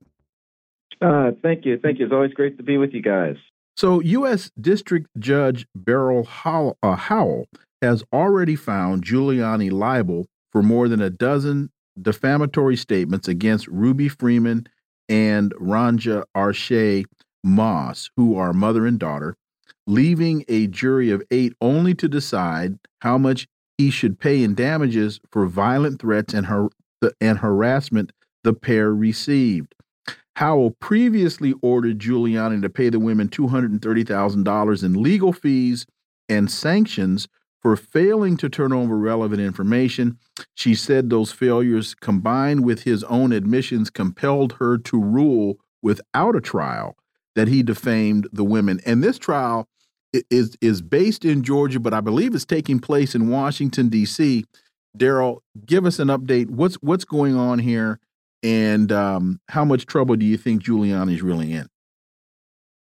Uh, thank you. Thank you. It's always great to be with you guys. So, U.S. District Judge Beryl Howell, uh, Howell has already found Giuliani liable for more than a dozen defamatory statements against Ruby Freeman and Wandrea ArShaye Moss, who are mother and daughter, leaving a jury of eight only to decide how much he should pay in damages for violent threats and, har and harassment the pair received. Howell previously ordered Giuliani to pay the women $230,000 in legal fees and sanctions for failing to turn over relevant information. She said those failures, combined with his own admissions, compelled her to rule without a trial that he defamed the women. And this trial is is based in Georgia, but I believe it's taking place in Washington D.C. Darryl, give us an update. What's what's going on here, and um, how much trouble do you think Giuliani's really in?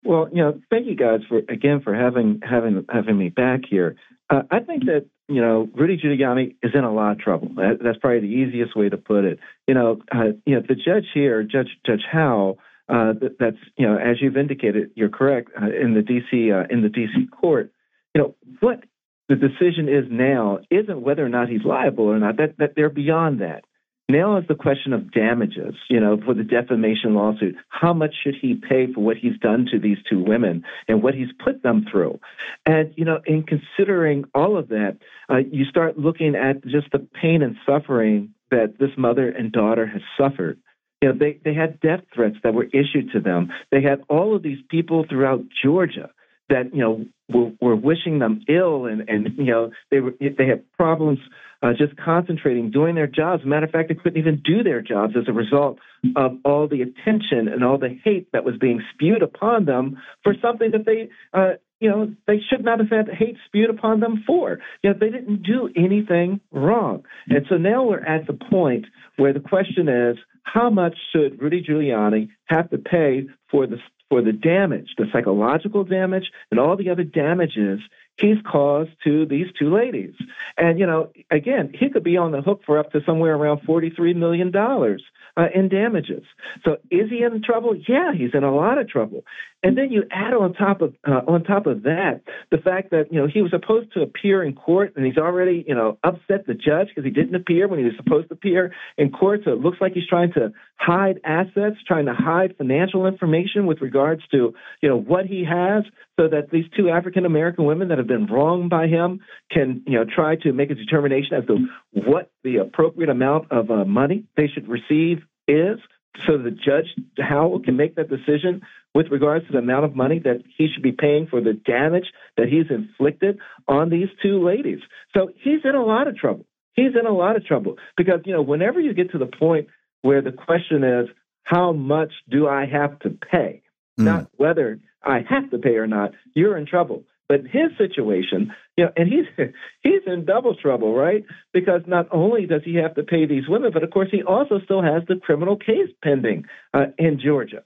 Well, you know, thank you guys for again for having having having me back here. Uh, I think that you know Rudy Giuliani is in a lot of trouble. That, that's probably the easiest way to put it. You know, uh, you know the judge here, Judge Judge Howell. Uh, that, that's you know as you've indicated, you're correct uh, in the DC uh, in the DC court. You know what the decision is now isn't whether or not he's liable or not. That that they're beyond that. Now is the question of damages, you know, for the defamation lawsuit. How much should he pay for what he's done to these two women and what he's put them through? And, you know, in considering all of that, uh, you start looking at just the pain and suffering that this mother and daughter has suffered. You know, they, they had death threats that were issued to them. They had all of these people throughout Georgia that, you know, were, were wishing them ill and, and, you know, they were, they had problems uh, just concentrating, doing their jobs. Matter of fact, they couldn't even do their jobs as a result of all the attention and all the hate that was being spewed upon them for something that they, uh, you know, they should not have had hate spewed upon them for. You know, they didn't do anything wrong. And so now we're at the point where the question is, how much should Rudy Giuliani have to pay for the for the damage, the psychological damage, and all the other damages he's caused to these two ladies. And, you know, again, he could be on the hook for up to somewhere around $43 million uh, in damages. So is he in trouble? Yeah, he's in a lot of trouble. And then you add on top of uh, on top of that the fact that you know he was supposed to appear in court and he's already you know upset the judge because he didn't appear when he was supposed to appear in court. So it looks like he's trying to hide assets, trying to hide financial information with regards to you know what he has, so that these two African American women that have been wronged by him can you know try to make a determination as to what the appropriate amount of uh, money they should receive is so the judge Howell can make that decision with regards to the amount of money that he should be paying for the damage that he's inflicted on these two ladies. So he's in a lot of trouble. He's in a lot of trouble because you know whenever you get to the point where the question is how much do I have to pay, mm. not whether I have to pay or not, you're in trouble. But his situation, you know, and he's he's in double trouble, right? Because not only does he have to pay these women, but of course he also still has the criminal case pending uh, in Georgia.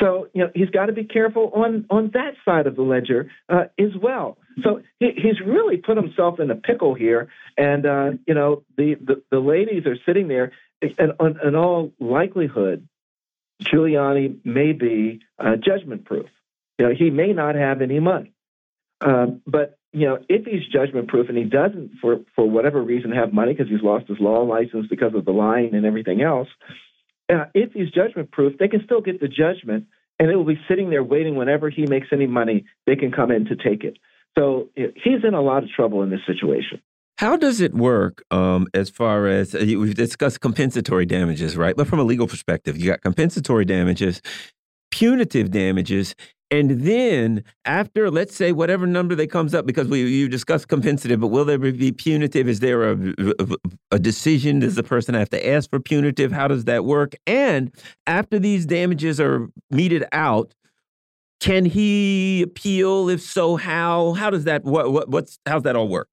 So you know he's got to be careful on on that side of the ledger uh, as well. So he, he's really put himself in a pickle here, and uh, you know the, the, the ladies are sitting there, and in all likelihood, Giuliani may be uh, judgment proof. You know he may not have any money. Um, but you know, if he's judgment proof and he doesn't, for for whatever reason, have money because he's lost his law license because of the lying and everything else, uh, if he's judgment proof, they can still get the judgment, and it will be sitting there waiting. Whenever he makes any money, they can come in to take it. So he's in a lot of trouble in this situation. How does it work um, as far as uh, we've discussed compensatory damages, right? But from a legal perspective, you got compensatory damages, punitive damages, and then after, let's say whatever number that comes up, because we you discussed compensative, but will there be punitive? Is there a, a decision? Does the person have to ask for punitive? How does that work? And after these damages are meted out, can he appeal? If so, how? How does that? What? what what's? How's that all work?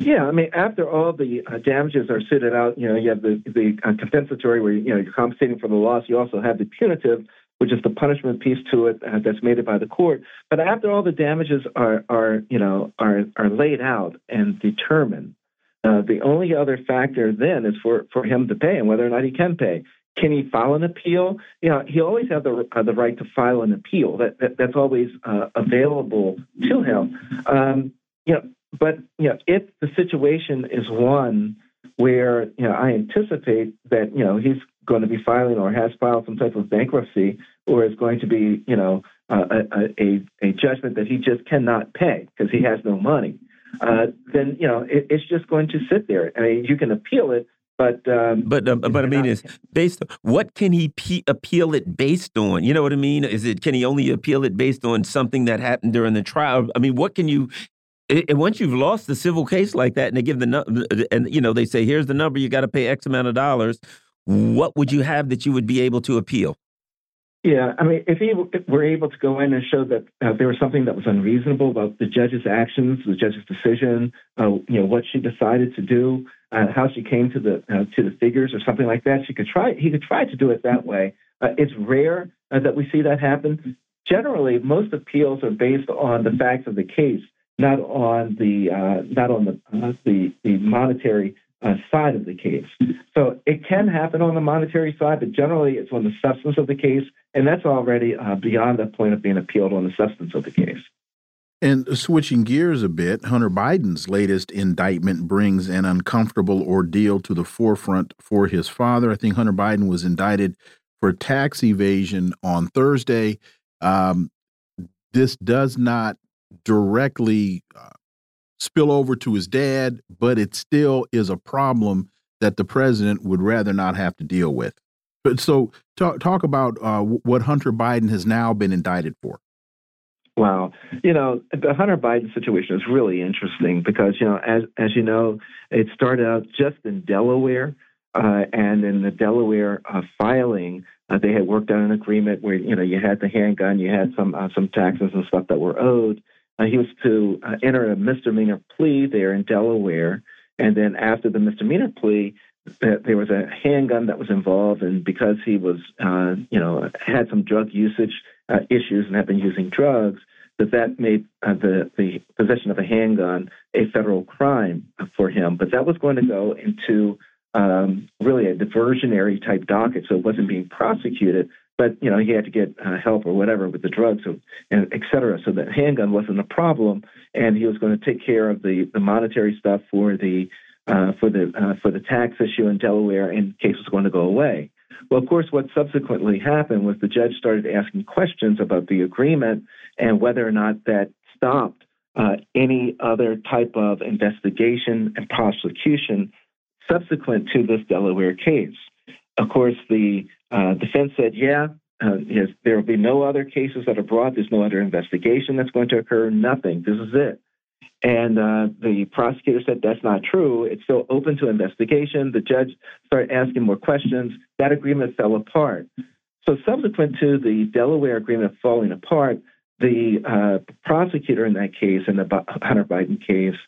Yeah, I mean, after all the uh, damages are suited out, you know, you have the the uh, compensatory where you know you're compensating for the loss. You also have the punitive, which is the punishment piece to it uh, that's made by the court. But after all the damages are are you know are are laid out and determined, uh, the only other factor then is for for him to pay and whether or not he can pay. Can he file an appeal? You know, he always has the uh, the right to file an appeal. That, that that's always uh, available to him. Um, you know, but you know, if the situation is one where you know I anticipate that you know he's going to be filing or has filed some type of bankruptcy or is going to be, you know, a, a, a judgment that he just cannot pay because he has no money, uh, then, you know, it, it's just going to sit there. I mean, you can appeal it, but um, but uh, but I mean, is based on what can he appeal it based on? You know what I mean? Is it can he only appeal it based on something that happened during the trial? I mean, what can you? And once you've lost the civil case like that, and they give the and you know they say here's the number you got to pay X amount of dollars what would you have that you would be able to appeal? Yeah, I mean, if he were able to go in and show that uh, there was something that was unreasonable about the judge's actions, the judge's decision, uh, you know, what she decided to do, uh, how she came to the uh, to the figures or something like that. She could try. He could try to do it that way. Uh, it's rare uh, that we see that happen. Generally, most appeals are based on the facts of the case, not on the uh, not on the the, the monetary uh, side of the case. So it can happen on the monetary side, but generally it's on the substance of the case, and that's already uh, beyond the point of being appealed on the substance of the case. And switching gears a bit, Hunter Biden's latest indictment brings an uncomfortable ordeal to the forefront for his father. I think Hunter Biden was indicted for tax evasion on Thursday. Um, this does not directly uh, spill over to his dad, but it still is a problem that the president would rather not have to deal with. But so talk talk about uh, what Hunter Biden has now been indicted for. Wow, you know the Hunter Biden situation is really interesting because you know as as you know it started out just in Delaware, uh, and in the Delaware uh, filing uh, they had worked out an agreement where you know you had the handgun, you had some uh, some taxes and stuff that were owed. Uh, he was to uh, enter a misdemeanor plea there in Delaware, and then after the misdemeanor plea, there was a handgun that was involved, and because he was, uh, you know, had some drug usage uh, issues and had been using drugs, that that made uh, the the possession of a handgun a federal crime for him. But that was going to go into um, really a diversionary type docket, so it wasn't being prosecuted. But you know, he had to get uh, help or whatever with the drugs, and et cetera. So the handgun wasn't a problem, and he was going to take care of the the monetary stuff for the uh, for the uh, for the tax issue in Delaware, and the case was going to go away. Well, of course, what subsequently happened was the judge started asking questions about the agreement and whether or not that stopped uh, any other type of investigation and prosecution subsequent to this Delaware case. Of course, the uh, defense said, yeah, uh, yes, there will be no other cases that are brought. There's no other investigation that's going to occur. Nothing. This is it. And uh, the prosecutor said that's not true. It's still open to investigation. The judge started asking more questions. That agreement fell apart. So, subsequent to the Delaware agreement falling apart, the uh, prosecutor in that case, in the Hunter Biden case,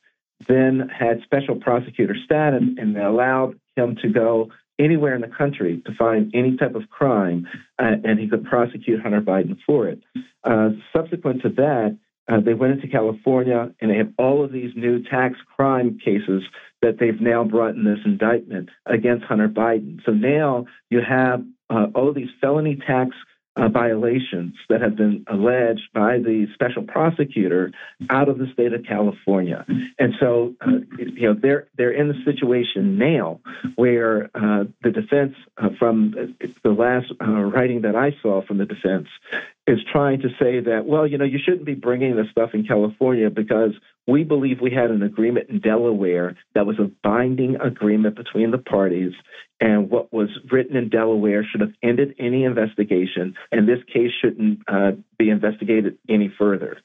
then had special prosecutor status and allowed him to go anywhere in the country to find any type of crime, uh, and he could prosecute Hunter Biden for it. Uh, subsequent to that, uh, they went into California and they have all of these new tax crime cases that they've now brought in this indictment against Hunter Biden. So now you have uh, all of these felony tax uh, violations that have been alleged by the special prosecutor out of the state of California, and so uh, you know they're they're in the situation now where uh, the defense, uh, from the last uh, writing that I saw from the defense, is trying to say that well, you know, you shouldn't be bringing this stuff in California because we believe we had an agreement in Delaware that was a binding agreement between the parties, and what was written in Delaware should have ended any investigation, and this case shouldn't uh, be investigated any further.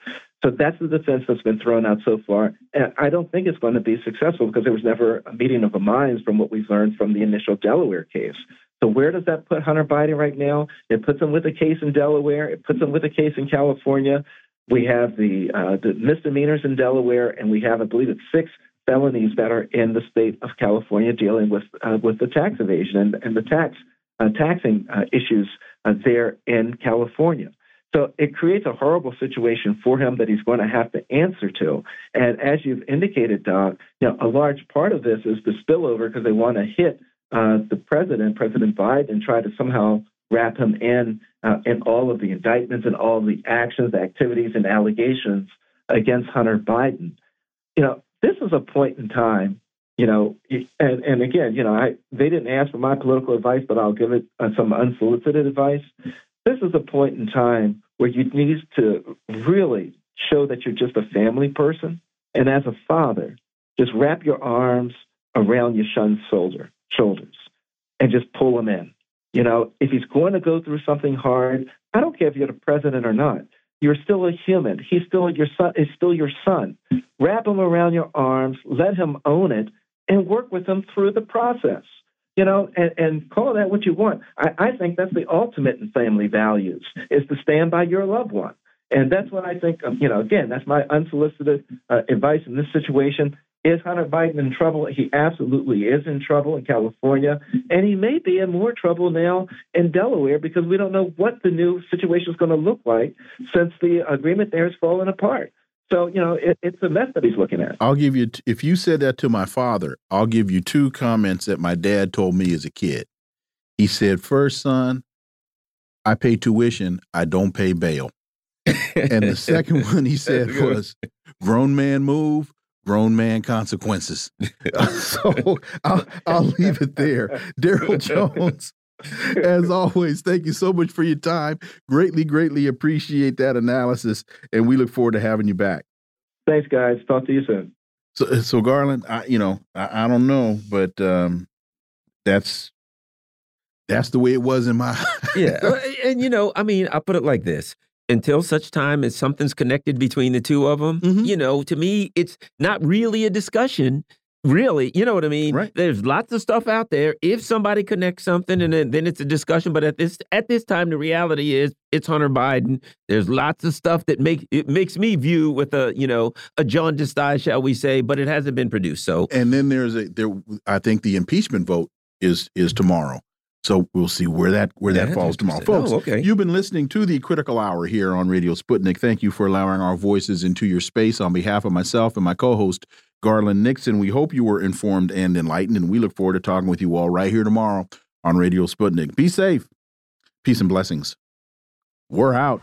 So that's the defense that's been thrown out so far. And I don't think it's going to be successful because there was never a meeting of the minds from what we've learned from the initial Delaware case. So where does that put Hunter Biden right now? It puts him with a case in Delaware. It puts him with a case in California. We have the, uh, the misdemeanors in Delaware, and we have, I believe, it's six felonies that are in the state of California dealing with uh, with the tax evasion and, and the tax uh, taxing uh, issues uh, there in California. So it creates a horrible situation for him that he's going to have to answer to. And as you've indicated, Doc, you know, a large part of this is the spillover because they want to hit uh, the president, President Biden, try to somehow wrap him in uh, in all of the indictments and all the actions, activities, and allegations against Hunter Biden. You know, this is a point in time. You know, and and again, you know, I they didn't ask for my political advice, but I'll give it uh, some unsolicited advice. This is a point in time where you need to really show that you're just a family person, and as a father, just wrap your arms around your son's shoulder, shoulders and just pull him in you know, if he's going to go through something hard, I don't care if you're the president or not. You're still a human. He's still your son. Is still your son. Wrap him around your arms. Let him own it, and work with him through the process. You know, and, and call that what you want. I, I think that's the ultimate in family values: is to stand by your loved one. And that's what I think. Um, you know, again, that's my unsolicited uh, advice in this situation Is Hunter Biden in trouble? He absolutely is in trouble in California, and he may be in more trouble now in Delaware because we don't know what the new situation is going to look like since the agreement there has fallen apart. So, you know, it, it's a mess that he's looking at. I'll give you, if you said that to my father, I'll give you two comments that my dad told me as a kid. He said, First, son, I pay tuition, I don't pay bail. and the second one he said was, Grown man move, grown man consequences. so I'll, I'll leave it there. Darryl Jones. As always, thank you so much for your time. Greatly, greatly appreciate that analysis, and we look forward to having you back. Thanks, guys. Talk to you soon. So, so Garland, I, you know, I, I don't know, but um, that's that's the way it was in my. yeah, and you know, I mean, I put it like this: until such time as something's connected between the two of them, mm -hmm. you know, to me, it's not really a discussion. Really, you know what I mean? Right. There's lots of stuff out there. If somebody connects something, and then, then it's a discussion. But at this at this time, the reality is it's Hunter Biden. There's lots of stuff that make it makes me view with a you know a jaundiced eye, shall we say? But it hasn't been produced. So and then there's a there. I think the impeachment vote is is tomorrow. So we'll see where that where that falls tomorrow, oh, folks. Oh, okay. You've been listening to the Critical Hour here on Radio Sputnik. Thank you for allowing our voices into your space. On behalf of myself and my co-host Garland Nixon, we hope you were informed and enlightened, and we look forward to talking with you all right here tomorrow on Radio Sputnik. Be safe, peace and blessings. We're out.